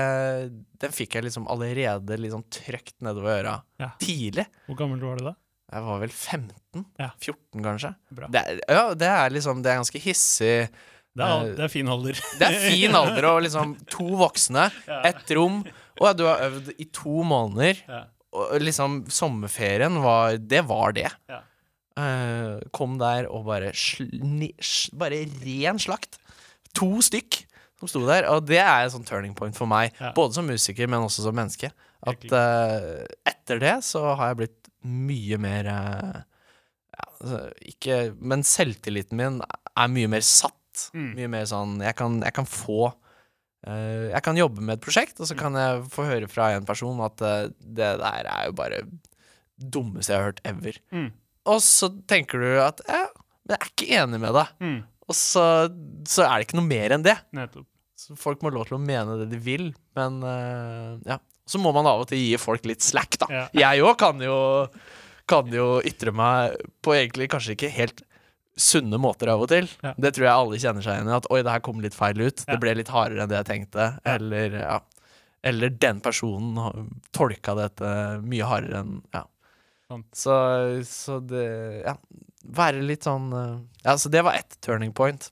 Den fikk jeg liksom allerede liksom trøkt nedover øra Ja. tidlig. Hvor gammel var du da? Jeg var vel 15? Ja. 14, kanskje. Det er, ja, det er liksom Det er ganske hissig. Det er, Eh, det er fin alder. Det er fin alder og liksom to voksne, Ja. ett rom, og du har øvd i to måneder. Ja. Og liksom sommerferien var Det var det. Ja. Uh, kom der og bare Bare ren slakt. To stykk som sto der. Og det er en sånn turning point for meg, både som musiker, men også som menneske. At eh, etter det så har jeg blitt mye mer eh, ja, altså, Ikke Men selvtilliten min er mye mer satt. Mm. Mye mer sånn Jeg kan, jeg kan få uh, Jeg kan jobbe med et prosjekt, og så kan jeg få høre fra en person at uh, det der er jo bare dummeste jeg har hørt ever. Mm. Og så tenker du at ja, men jeg er ikke enig med deg. Mm. Og så, så er det ikke noe mer enn det. Nettopp. Så folk må ha lov til å mene det de vil, men uh, ja. Så må man av og til gi folk litt slack, da. Ja. Jeg òg kan kan jo ytre meg på egentlig kanskje ikke helt sunne måter av og til. Ja. Det tror jeg alle kjenner seg igjen i. At 'oi, det her kom litt feil ut'. Ja. Det ble litt hardere enn det jeg tenkte. Eller ja. Eller den personen tolka dette mye hardere enn Ja. Sant. Så, så det Ja. Være litt sånn eh, Ja, så det var ett turning point.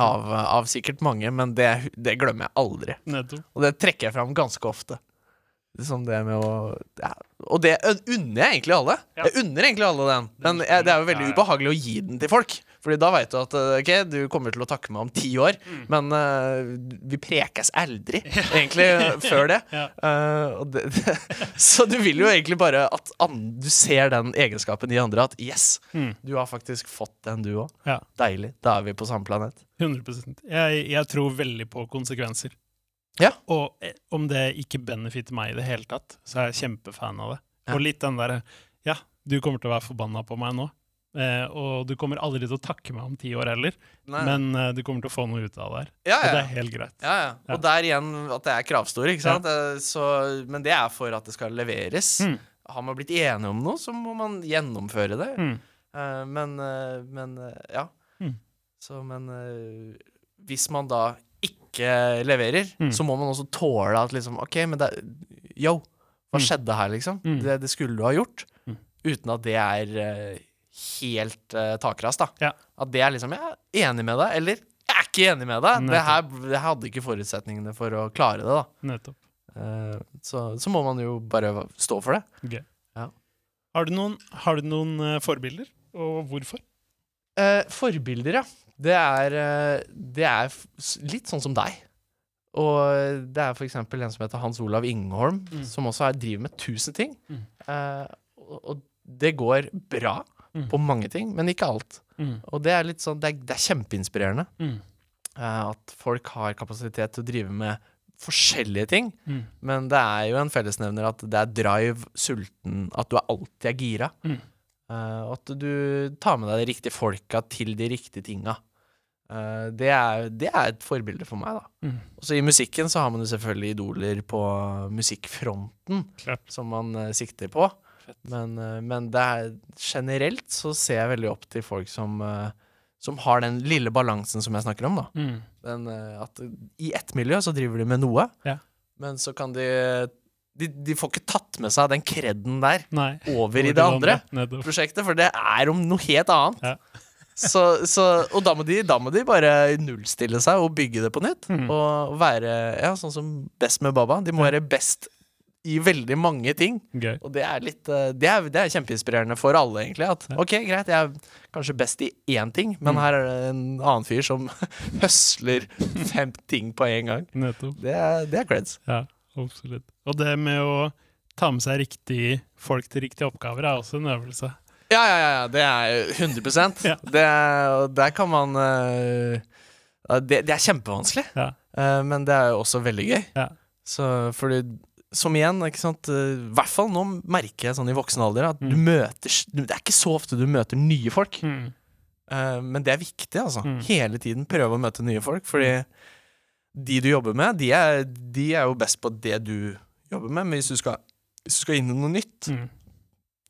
Av, av sikkert mange, men det, det glemmer jeg aldri. Nettopp. Og det trekker jeg fram ganske ofte. Som det med å ja. Og det unner jeg egentlig alle. Ja. Jeg unner egentlig alle den. Men jeg, det er jo veldig ubehagelig å gi den til folk. Fordi da veit du at eh, ok, du kommer til å takke meg om ti år, Mm. men uh, vi prekes aldri, egentlig, før det. Ja. uh, det, det. Så du vil jo egentlig bare at an, du ser den egenskapen i andre, at yes, Mm. du har faktisk fått den, du òg. Ja. Deilig. Da er vi på samme planet. 100 jeg, jeg tror veldig på konsekvenser. Ja. Og eh, om det ikke benefitter meg i det hele tatt, så er jeg kjempefan av det. Ja. Og litt den derre Ja, du kommer til å være forbanna på meg nå. Eh, og du kommer aldri til å takke meg om ti år heller, Nei. men eh, du kommer til å få noe ut av det her. ja, Og det er helt greit. Ja, ja. Ja. Og der igjen at det er kravstore, ikke sant? Eh, Så, men det er for at det skal leveres. Mm. Har man blitt enige om noe, så må man gjennomføre det. Mm. Eh, men, eh, men ja. Mm. Så, men hvis man da ikke leverer, Mm. så må man også tåle at liksom OK, men det Yo, hva Mm. skjedde her, liksom? Mm. Det, det skulle du ha gjort. Mm. Uten at det er eh, helt uh, takras, da. Ja. At det er liksom Jeg er enig med deg, eller jeg er ikke enig med deg. Det her, jeg hadde ikke forutsetningene for å klare det, da. Nettopp. Uh, så, så må man jo bare stå for det. Okay. Ja. Har du noen, har du noen uh, forbilder, og hvorfor? Uh, forbilder, ja. Det er, eh, det er litt sånn som deg. Og det er eksempel en som heter Hans Olav Ingholm, Mm. som også er, driver med tusen ting. Mm. Uh, og, det går bra Mm. på mange ting, men ikke alt. Mm. Og det er litt sånn, det er, det er kjempeinspirerende. Eh, at folk har kapasitet til å drive med forskjellige ting. Mm. Men det er jo en fellesnevner at det er drive, sulten, at du alltid er gira. Eh, at du tar med deg de riktige folka til de riktige tinga. Uh, det, er, det er et forbilde for meg, da. Mm. Og så i musikken så har man jo selvfølgelig idoler på musikkfronten Klart. som man uh, sikter på. Men, men det er, generelt så ser jeg veldig opp til folk som, som har den lille balansen som jeg snakker om, da. Mm. Den, at i ett miljø så driver de med noe, Ja. men så kan de, de De får ikke tatt med seg den kreden der Nei. over i det andre Nettopp. prosjektet, for det er om noe helt annet. Ja. Så, så, og da må, de, da må de bare nullstille seg og bygge det på nytt. Mm. Og være ja, sånn som best med Baba. De må være best i veldig mange ting. Gøy. Og det er litt eh, Det er, det er kjempeinspirerende for alle, egentlig. At Ja. ok, greit, jeg er kanskje best i én ting, men Mm. her er det en annen fyr som høsler fem ting på en gang. Det er, det er creds. Ja, absolutt. Og det med å ta med seg riktig folk til riktige oppgaver er også en øvelse. Ja, ja, ja, det er 100 Ja. det, er- der kan man eh, det, det er kjempevanskelig, Ja. eh, men det er jo også veldig gøy. Ja. Så fordi Som igjen, ikke sant eh, I hvert fall nå merker jeg sånn i voksen alder at du Mm. møter Det er ikke så ofte du møter nye folk. Mm. Men det er viktig, altså. Mm. Hele tiden prøve å møte nye folk. Fordi de du jobber med, de er, de er jo best på det du jobber med. Men hvis du skal, hvis du skal inn i noe nytt, Mm.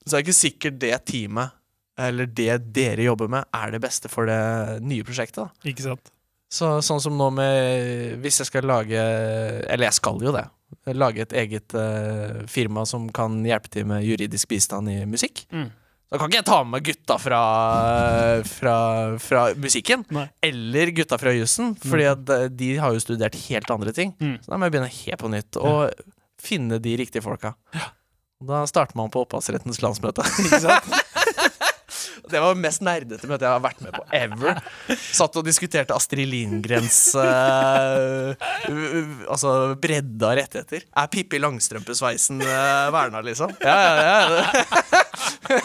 så er det ikke sikkert det teamet eller det dere jobber med, er det beste for det nye prosjektet. Da. Ikke sant? Så, sånn som nå med Hvis jeg skal lage Eller jeg skal jo det. Lage et eget uh, firma som kan hjelpe til med juridisk bistand i musikk. Mm. Da kan ikke jeg ta med meg gutta fra, fra, fra musikken. Nei. Eller gutta fra jussen, fordi at eh, de har jo studert helt andre ting. Mm. Så da må jeg begynne helt på nytt og finne de riktige folka. Ja. Da starter man på opphavsrettens landsmøte. Ikke sant? Det var det mest nerdete møtet jeg har vært med på ever. Satt og diskuterte Astrid Lindgrens eh, u- u- Altså bredde av rettigheter. Er Pippi Langstrømpe-sveisen uh, verna, liksom? Ja, ja, ja.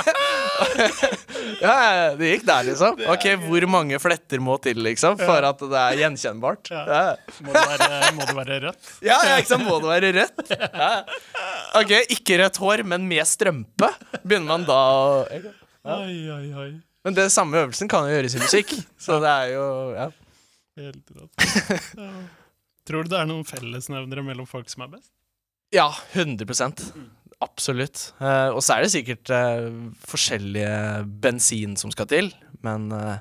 ja, det gikk der, liksom. Ok, Hvor mange fletter må til, liksom, for at det er gjenkjennbart? Ja. Ja. Må det være, må det være rødt? Ja, ja, ikke sant? Må det være rødt? Ja. Ok, ikke rødt hår, men med strømpe. Begynner man da å Oi, oi, oi. Men det samme øvelsen kan jo gjøres i musikk. Så det er jo ja. Helt rått. Ja. Tror du det er noen fellesnevnere mellom folk som er best? Ja, 100 Absolutt. Uh, og så er det sikkert uh, forskjellige bensin som skal til, men, uh,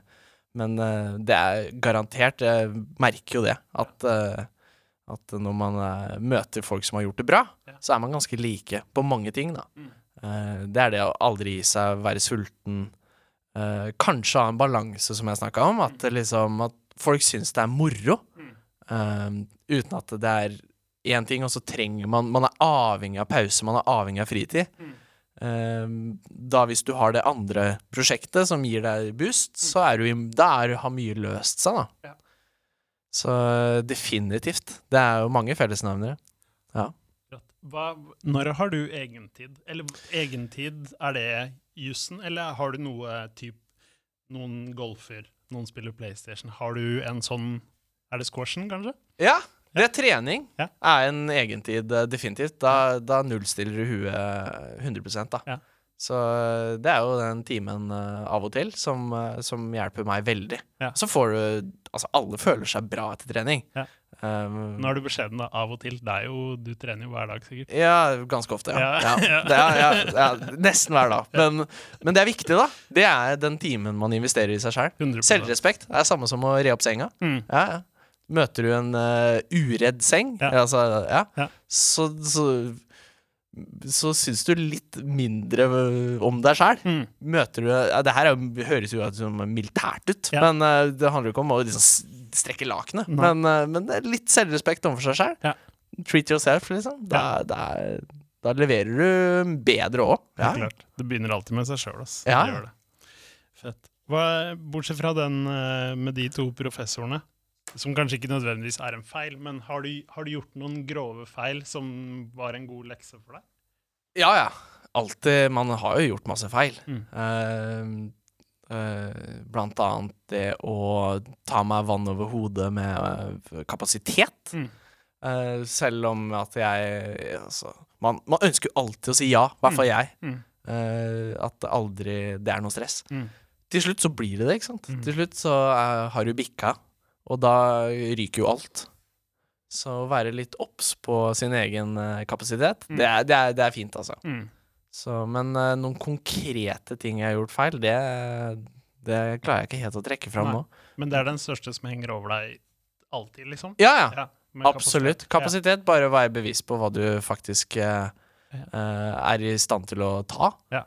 men det er garantert Jeg merker jo det. At, at når man møter folk som har gjort det bra, Ja. så er man ganske like på mange ting, da. Mm. Eh, det er det å aldri gi seg, være sulten. eh, kanskje ha en balanse, som jeg snakka om. At, liksom, at folk syns det er moro. Mm. eh, uten at det er én ting, og så trenger man Man er avhengig av pause, man er avhengig av fritid. Mm. Da hvis du har det andre prosjektet som gir deg boost, så er du da er, har mye løst seg, da. Mm. Så definitivt. Det er jo mange fellesnevnere. Rått. Hva, når har du egentid? Eller egentid, er det jussen, eller har du noe typ Noen golfer, noen spiller PlayStation. Har du en sånn Er det squashen, kanskje? Ja, det er trening. Ja. Er en egentid, eh, definitivt. Da, da nullstiller du huet 100 da. Ja. Så eh, det er jo den timen eh, av og til som, eh, som hjelper meg veldig. Ja. Så får du Altså, alle føler seg bra etter trening. Ja. Um, Nå er du beskjeden, da. Av og til. Det er jo, du trener jo hver dag, sikkert. Ja, ganske ofte, ja. Ja. ja. Det er, nesten hver dag. Men, men det er viktig, da. Det er den timen man investerer i seg sjøl. 100%. Selvrespekt er samme som å re opp senga. Mm. Ja, ja. Møter du en uh, uredd seng, altså, så, så, så syns du litt mindre om deg sjæl. Mm. Møter du ja, Det her er, jo- høres jo som militært ut, Ja. men uh, det handler jo ikke om å liksom strekke lakenet. Men, uh, men litt selvrespekt overfor seg sjæl. Ja. Treat yourself, liksom. Da, da, da leverer du bedre òg. Ja. Klart. Det begynner alltid med seg sjøl, ass. Ja. Det gjør det. Fett. Hva, bortsett fra den eh, med de to professorene, som kanskje ikke nødvendigvis er en feil, men har du, har du gjort noen grove feil som var en god lekse for deg? ja, ja. alltid Man har jo gjort masse feil. Mm. Uh, uh, blant annet det å ta meg vann over hodet med uh, kapasitet. Mm. Eh, selv om at jeg altså, man, man ønsker jo alltid å si ja, i hvert fall jeg. Mm. At aldri det er noe stress. Mm. Til slutt så blir det det, ikke sant. Mm. Til slutt så har du bikka, og da ryker jo alt. Så å være litt obs på sin egen eh, kapasitet, Mm. det, er, det, er, det er fint, altså. Mm. Så, men uh, noen konkrete ting jeg har gjort feil, det, det klarer jeg ikke helt å trekke fram Nei. nå. Men det er den største som henger over deg alltid, liksom? Ja, ja. Ja, Absolutt. kapasitet. Kapasitet, bare være bevisst på hva du faktisk eh, er i stand til å ta. Ja.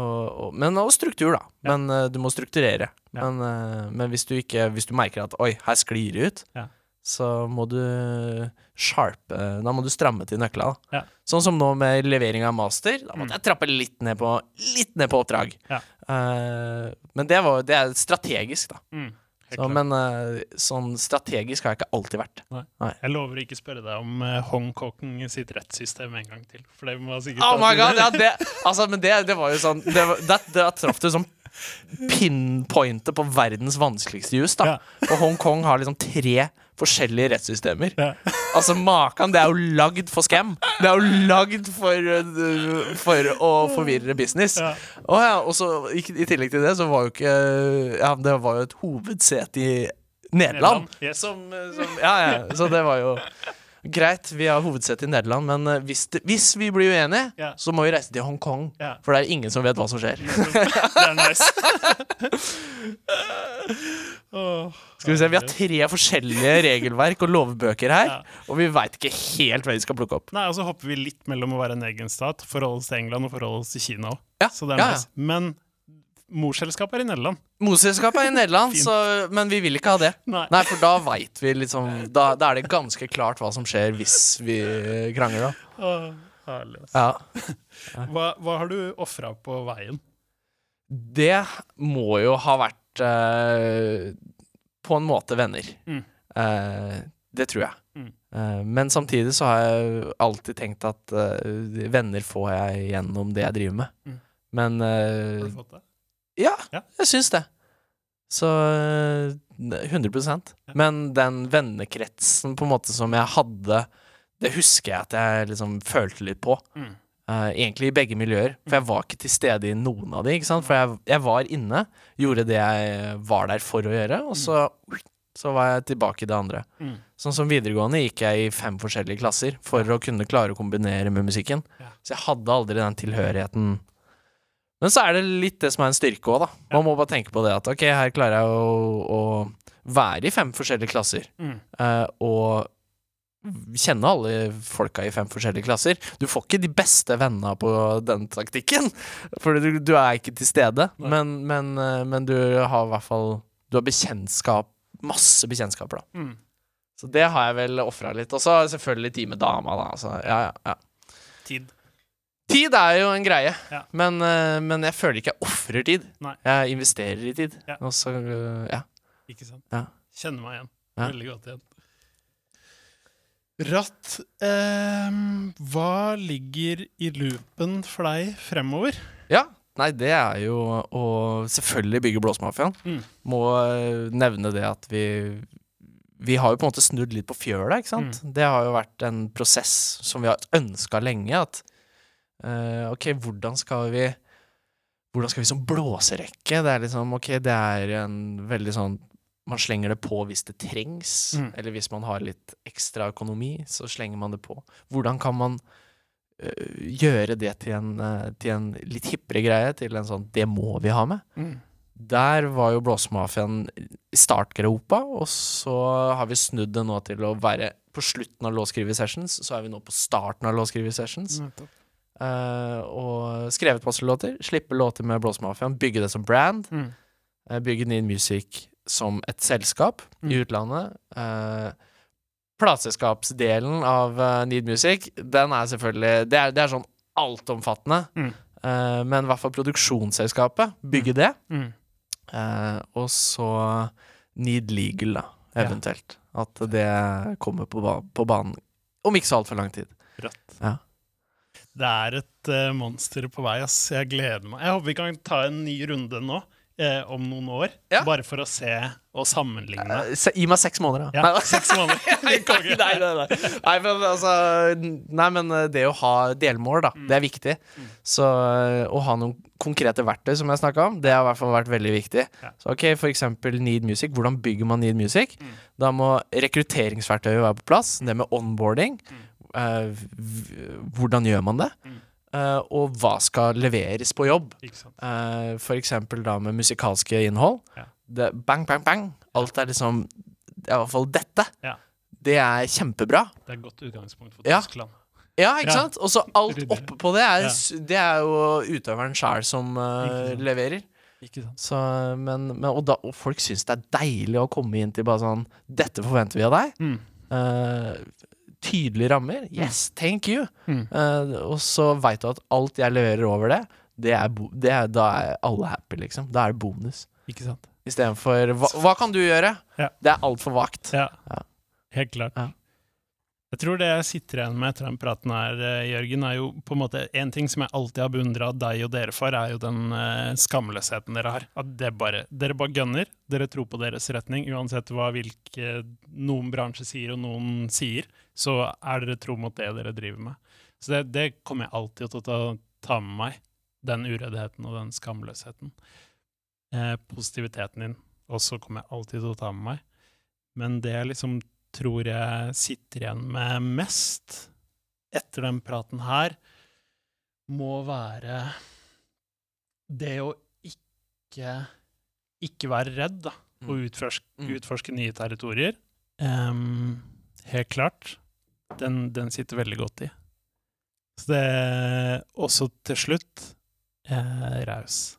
Og, og, men og struktur, da. Ja. Men uh, du må strukturere. Ja. Men, uh, men hvis du ikke Hvis du merker at oi, her sklir det ut, Ja. så må du sharpe Da må du stramme til nøkla. da. Ja. Sånn som nå med levering av master. Da måtte Mm. jeg trappe litt ned på Litt ned på oppdrag. Ja. Eh, men det, var, det er strategisk, da. Mm. Så, men uh, sånn strategisk har jeg ikke alltid vært. Jeg lover ikke spørre deg om uh, Hongkong sitt rettssystem en gang til. For det må sikkert Oh my god, ja, det, altså, men det, det var jo sånn det, det, det traff du sånn pinpointet på verdens vanskeligste jus. da Ja. Og Hongkong har liksom tre forskjellige rettssystemer. Ja. Altså Makan, det er jo lagd for scam. Det er jo lagd for, øh, for å forvirre business. Ja. Og, ja, og så i, i tillegg til det, så var jo ikke Ja, det var jo et hovedsete i Nederland. Nederland, yes. Som, øh, som Ja, ja. Så det var jo Greit, vi har hovedsete i Nederland, men øh, hvis, det, hvis vi blir uenige, Ja. så må vi reise til Hongkong. Ja. For det er ingen som vet hva som skjer. Det er nice. Skal vi se, Vi har tre forskjellige regelverk og lovbøker her, Ja. og vi veit ikke helt hva vi skal plukke opp. Nei, og så hopper vi litt mellom å være en egen stat, forholde oss til England og forholde oss til Kina òg. Ja, Så det er ja, ja. nice. Men morselskapet er i Nederland. Morselskapet er i Nederland, så, men vi vil ikke ha det. Nei. Nei, for da veit vi liksom da, da er det ganske klart hva som skjer hvis vi krangler, da. Åh. Ja. Hva, hva har du ofra på veien? Det må jo ha vært eh, på en måte venner. Mm. Eh, det tror jeg. Mm. Eh, men samtidig så har jeg alltid tenkt at uh, venner får jeg gjennom det jeg driver med. Mm. Men Har eh, du fått det? Ja, Ja. jeg syns det. Så øh, 100% Men den vennekretsen på en måte som jeg hadde, det husker jeg at jeg liksom følte litt på. Mm. Uh, egentlig i begge miljøer. For jeg var ikke til stede i noen av de. Ikke sant? For jeg, jeg var inne, gjorde det jeg var der for å gjøre, og så, så var jeg tilbake i det andre. Mm. Sånn som videregående gikk jeg i fem forskjellige klasser for å kunne klare å kombinere med musikken. Så jeg hadde aldri den tilhørigheten. Men så er det litt det som er en styrke òg, da. Man må bare tenke på det at ok, her klarer jeg å, å være i fem forskjellige klasser. Mm. eh, og kjenne alle folka i fem forskjellige klasser. Du får ikke de beste vennene på den taktikken, for du, du er ikke til stede. Men, men, eh, men du har i hvert fall Du har bekjentskap Masse bekjentskaper, da. Mm. Så det har jeg vel ofra litt. Og så selvfølgelig tid med dama, da. Så, ja, ja, ja. Tid. Tid er jo en greie, Ja. men, eh, men jeg føler ikke jeg ofrer tid. Nei. Jeg investerer i tid. Ja. Og så, ja. Ikke sant? Ja. Kjenner meg igjen. Veldig godt igjen. Ratt, eh, hva ligger i loopen for deg fremover? ja. Nei, det er jo å selvfølgelig bygge Blåsmafiaen. Mm. Må eh, nevne det at vi Vi har jo på en måte snudd litt på fjøla, ikke sant? Mm. Det har jo vært en prosess som vi har ønska lenge. At OK, hvordan skal vi Hvordan skal vi som blåserekke? Det er liksom OK, det er en veldig sånn Man slenger det på hvis det trengs, Mm. eller hvis man har litt ekstra økonomi, så slenger man det på. Hvordan kan man øh, gjøre det til en, øh, til en litt hippere greie, til en sånn 'det må vi ha med'? Mm. Der var jo Blåsemafiaen i startgropa, og så har vi snudd det nå til å være på slutten av låtskrivesessions, Så er vi nå på starten av låtskrivesessions. Nettopp. Eh, og skrevet masse låter. Slippe låter med Blåsemafiaen. Bygge det som brand. Mm. Uh, bygge Need Music som et selskap Mm. i utlandet. Uh, plateselskapsdelen av Need Music, den er selvfølgelig Det er, det er sånn altomfattende. Mm. Men i hvert fall produksjonsselskapet. Bygge det. Mm. Og så Need Legal, da, Ja. eventuelt. At det kommer på, ba på banen om ikke så altfor lang tid. Rødt Ja. Det er et uh, monster på vei, ass. Jeg gleder meg. Jeg håper vi kan ta en ny runde nå. Eh, om noen år, ja. bare for å se og sammenligne. Uh, se, gi meg seks måneder, da. Ja, seks måneder. nei, nei, nei. nei, men altså Nei, men det å ha delmål, da, mm. det er viktig. Mm. Så å ha noen konkrete verktøy, som jeg snakka om, det har i hvert fall vært veldig viktig. Ja. Så ok, For eksempel Need Music. Hvordan bygger man Need Music? Mm. Da må rekrutteringsverktøyet være på plass. Det med onboarding. Uh, hvordan gjør man det? Mm. Uh, og hva skal leveres på jobb. Uh, for eksempel da med musikalske innhold. Ja. Det, bang, bang, bang. Alt er liksom I hvert fall dette. Ja. Det er kjempebra. Det er et godt utgangspunkt for ja. Tyskland. Ja, ikke sant? Og så alt oppe på det er, det er jo utøveren sjæl som uh, leverer. Ikke sant. Så, men, men, og, da, og, folk syns det er deilig å komme inn til bare sånn Dette forventer vi av deg. Mm. Tydelige rammer. Yes, thank you. Mm. Uh, og så veit du at alt jeg leverer over det, det er, det er, da er alle happy, liksom. Da er det bonus. Ikke sant. Istedenfor hva, hva kan du gjøre? Ja. Det er altfor vagt. Ja. ja. Helt klart. Ja. Jeg tror det jeg sitter igjen med etter den praten her, eh, Jørgen, er jo på en måte En ting som jeg alltid har beundra deg og dere for, er jo den uh, skamløsheten dere har. At det bare, dere bare gønner. Dere tror på deres retning. Uansett hva hvilke noen bransjer sier og noen sier, så er dere tro mot det dere driver med. Så det, det kommer jeg alltid til å ta, ta, med meg. Den ureddheten og den skamløsheten. Eh, positiviteten din også kommer jeg alltid til å ta med meg. Men det jeg liksom tror jeg sitter igjen med mest etter den praten her, må være det å ikke, ikke være redd, da, og mm. utforske, mm. utforske nye territorier. Um, helt klart. Den, den, sitter veldig godt i. Så det Også til slutt eh, raus.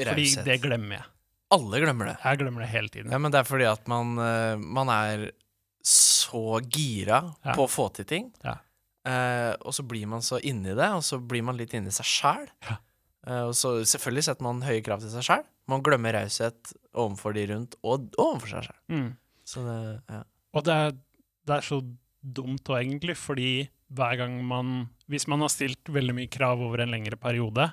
Fordi det glemmer jeg. Alle glemmer det. Jeg glemmer det hele tiden. Ja, Men det er fordi at man, eh, man er så gira ja. på å få til ting. Ja. Eh, og så blir man så inni det, og så blir man litt inni seg sjæl. Ja. Eh, og så selvfølgelig setter man høye krav til seg sjæl. Man glemmer raushet overfor de rundt, og overfor seg sjæl. Mm. Så det, ja. Og det er, det er så dumt òg, egentlig, fordi hver gang man Hvis man har stilt veldig mye krav over en lengre periode,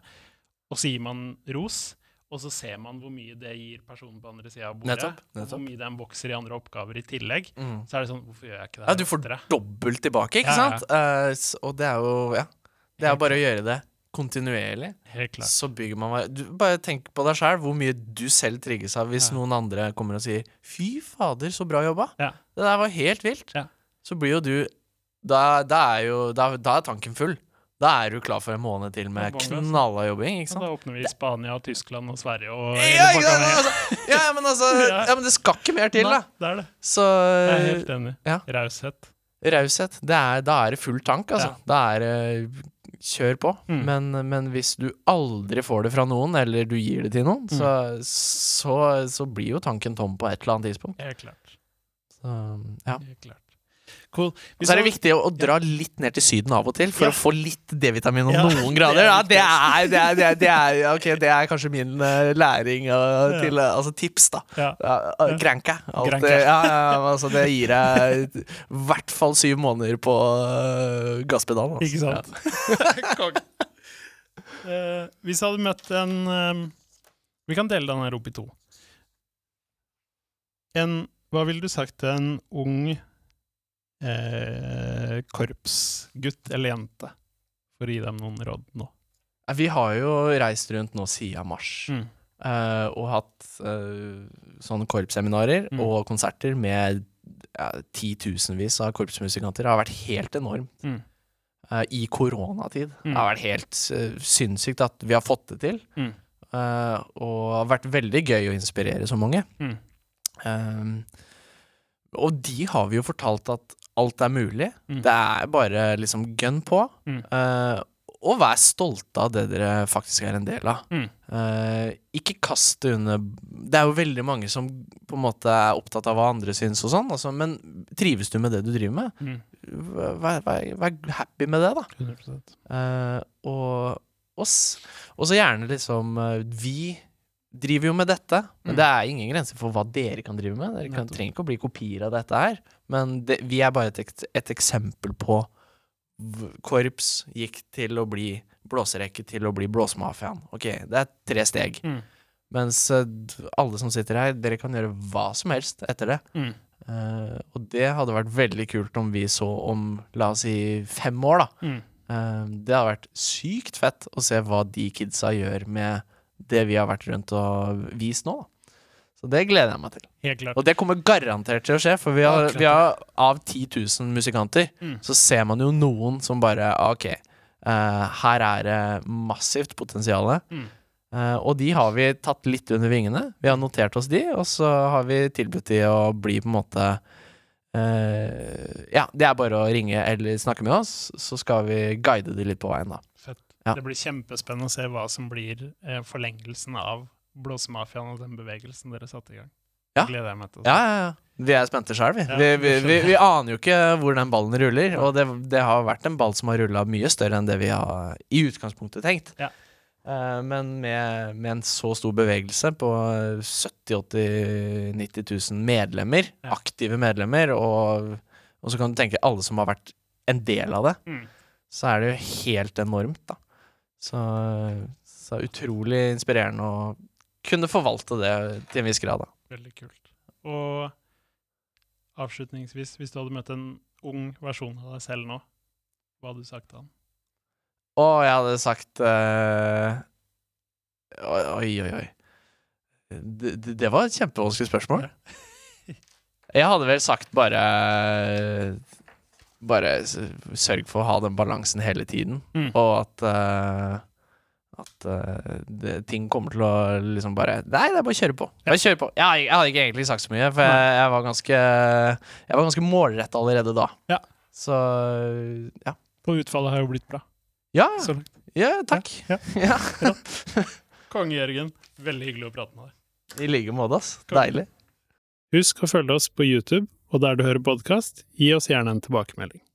og så gir man ros, og så ser man hvor mye det gir personen på andre sida av bordet. Nettopp, nettopp. Hvor mye den vokser i andre oppgaver i tillegg. Mm. Så er det sånn Hvorfor gjør jeg ikke det? Ja, Du får dobbelt tilbake, ikke ja, sant? Uh, og det er jo Ja. Det er bare å gjøre det kontinuerlig. Helt klart. Så bygger man du, Bare tenk på deg sjøl, hvor mye du selv trigges av hvis noen andre kommer og sier 'fy fader, så bra jobba'. Det der var helt vilt. Så blir jo du da, da, er jo da, da er tanken full. Da er du klar for en måned til med knalla jobbing. ikke sant? Da åpner vi i Spania, Tyskland og Sverige og ja, ja, altså, ja, men altså ja, men det skal ikke mer til, da. det er det. Så, jeg er helt enig. Ja. Raushet. Raushet. Da er det full tank, altså. Ja. Da er det Kjør på. Mm. Men, men, hvis du aldri får det fra noen, eller du gir det til noen, mm. så, så, så, blir jo tanken tom på et eller annet tidspunkt. Helt klart. Så, ja. Helt klart. Cool. så er det viktig å, å dra ja. litt ned til Syden av og til, for ja. å få litt D-vitamin og noen grader. Ja, det er, det, er, det, er, det, er, okay, det er kanskje min uh, læring uh, til uh, Altså tips, da. Ja. Uh, Granka. altså, det gir deg i hvert fall syv måneder på gasspedalen. Altså. Ikke sant. hvis jeg hadde møtt en um, Vi kan dele den her opp i to. En, hva ville du sagt til en ung eh, korpsgutt eller -jente, for å gi dem noen råd nå? Vi har jo reist rundt nå siden mars. Mm. Uh, og hatt uh, sånne korpsseminarer mm. og konserter med ja, titusenvis av korpsmusikanter. Det har vært helt enormt. Mm. Uh, I koronatid. Mm. Det har vært helt sinnssykt at vi har fått det til. Mm. og det har vært veldig gøy å inspirere så mange. Mm. og de har vi jo fortalt at alt er mulig. Mm. Det er bare liksom gun på. Mm. Uh, og vær stolte av det dere faktisk er en del av. Mm. Uh, ikke kast det under Det er jo veldig mange som på en måte er opptatt av hva andre syns og sånn, altså, men trives du med det du driver med, mm. vær, vær, vær, happy med det, da. Uh, og, og, så gjerne liksom Vi driver jo med dette, men mm. det er ingen grenser for hva dere kan drive med. Dere kan, trenger ikke å bli kopier av dette her, men det, vi er bare et, et, eksempel på korps gikk til å bli blåserekke til å bli blåsemafiaen. Ok, det er tre steg. Mm. Mens eh, alle som sitter her, dere kan gjøre hva som helst etter det. Mm. Uh, og det hadde vært veldig kult om vi så om, la oss si, fem år, da. Eh, det hadde vært sykt fett å se hva de kidsa gjør med det vi har vært rundt og vist nå. Så det gleder jeg meg til. Helt klart. Og det kommer garantert til å skje, for vi har, vi har av 10 000 musikanter, Mm. så ser man jo noen som bare Ok, uh, her er det massivt potensial. Mm. Uh, og de har vi tatt litt under vingene. Vi har notert oss de, og så har vi tilbudt de å bli på en måte uh, Ja, det er bare å ringe eller snakke med oss, så skal vi guide de litt på veien, da. Ja. Det blir kjempespennende å se hva som blir eh, forlengelsen av Blåsemafiaen og den bevegelsen dere satte i gang. Ja. Gleder jeg meg til. å se. ja, ja. Vi er spente sjøl, vi. Ja, vi, vi, vi. Vi aner jo ikke hvor den ballen ruller, og det, det har vært en ball som har rulla mye større enn det vi har i utgangspunktet tenkt. Ja. Eh, men med, med en så stor bevegelse på 70 80 90 000 medlemmer, Ja. aktive medlemmer, og, og så kan du tenke alle som har vært en del av det, Mm. så er det jo helt enormt, da. Så, så utrolig inspirerende å kunne forvalte det til en viss grad, da. Veldig kult. Og avslutningsvis, hvis du hadde møtt en ung versjon av deg selv nå, hva hadde du sagt til han? Å, jeg hadde sagt uh, Oi, oi, oi. Det, det, var et kjempevanskelig spørsmål. Jeg hadde vel sagt bare Bare sørg for å ha den balansen hele tiden, Mm. og at uh, at uh, det, ting kommer til å liksom bare Nei, det er bare å kjøre på. Bare kjøre på. Jeg, jeg hadde ikke egentlig sagt så mye, for jeg, jeg var ganske Jeg var ganske målretta allerede da. Ja. Så ja. Og utfallet har jo blitt bra. Ja, ja takk. Ja. Ja. Konge Jørgen, veldig hyggelig å prate med deg. I like måte, ass. Deilig. Husk å følge oss på YouTube, og der du hører podkast, gi oss gjerne en tilbakemelding.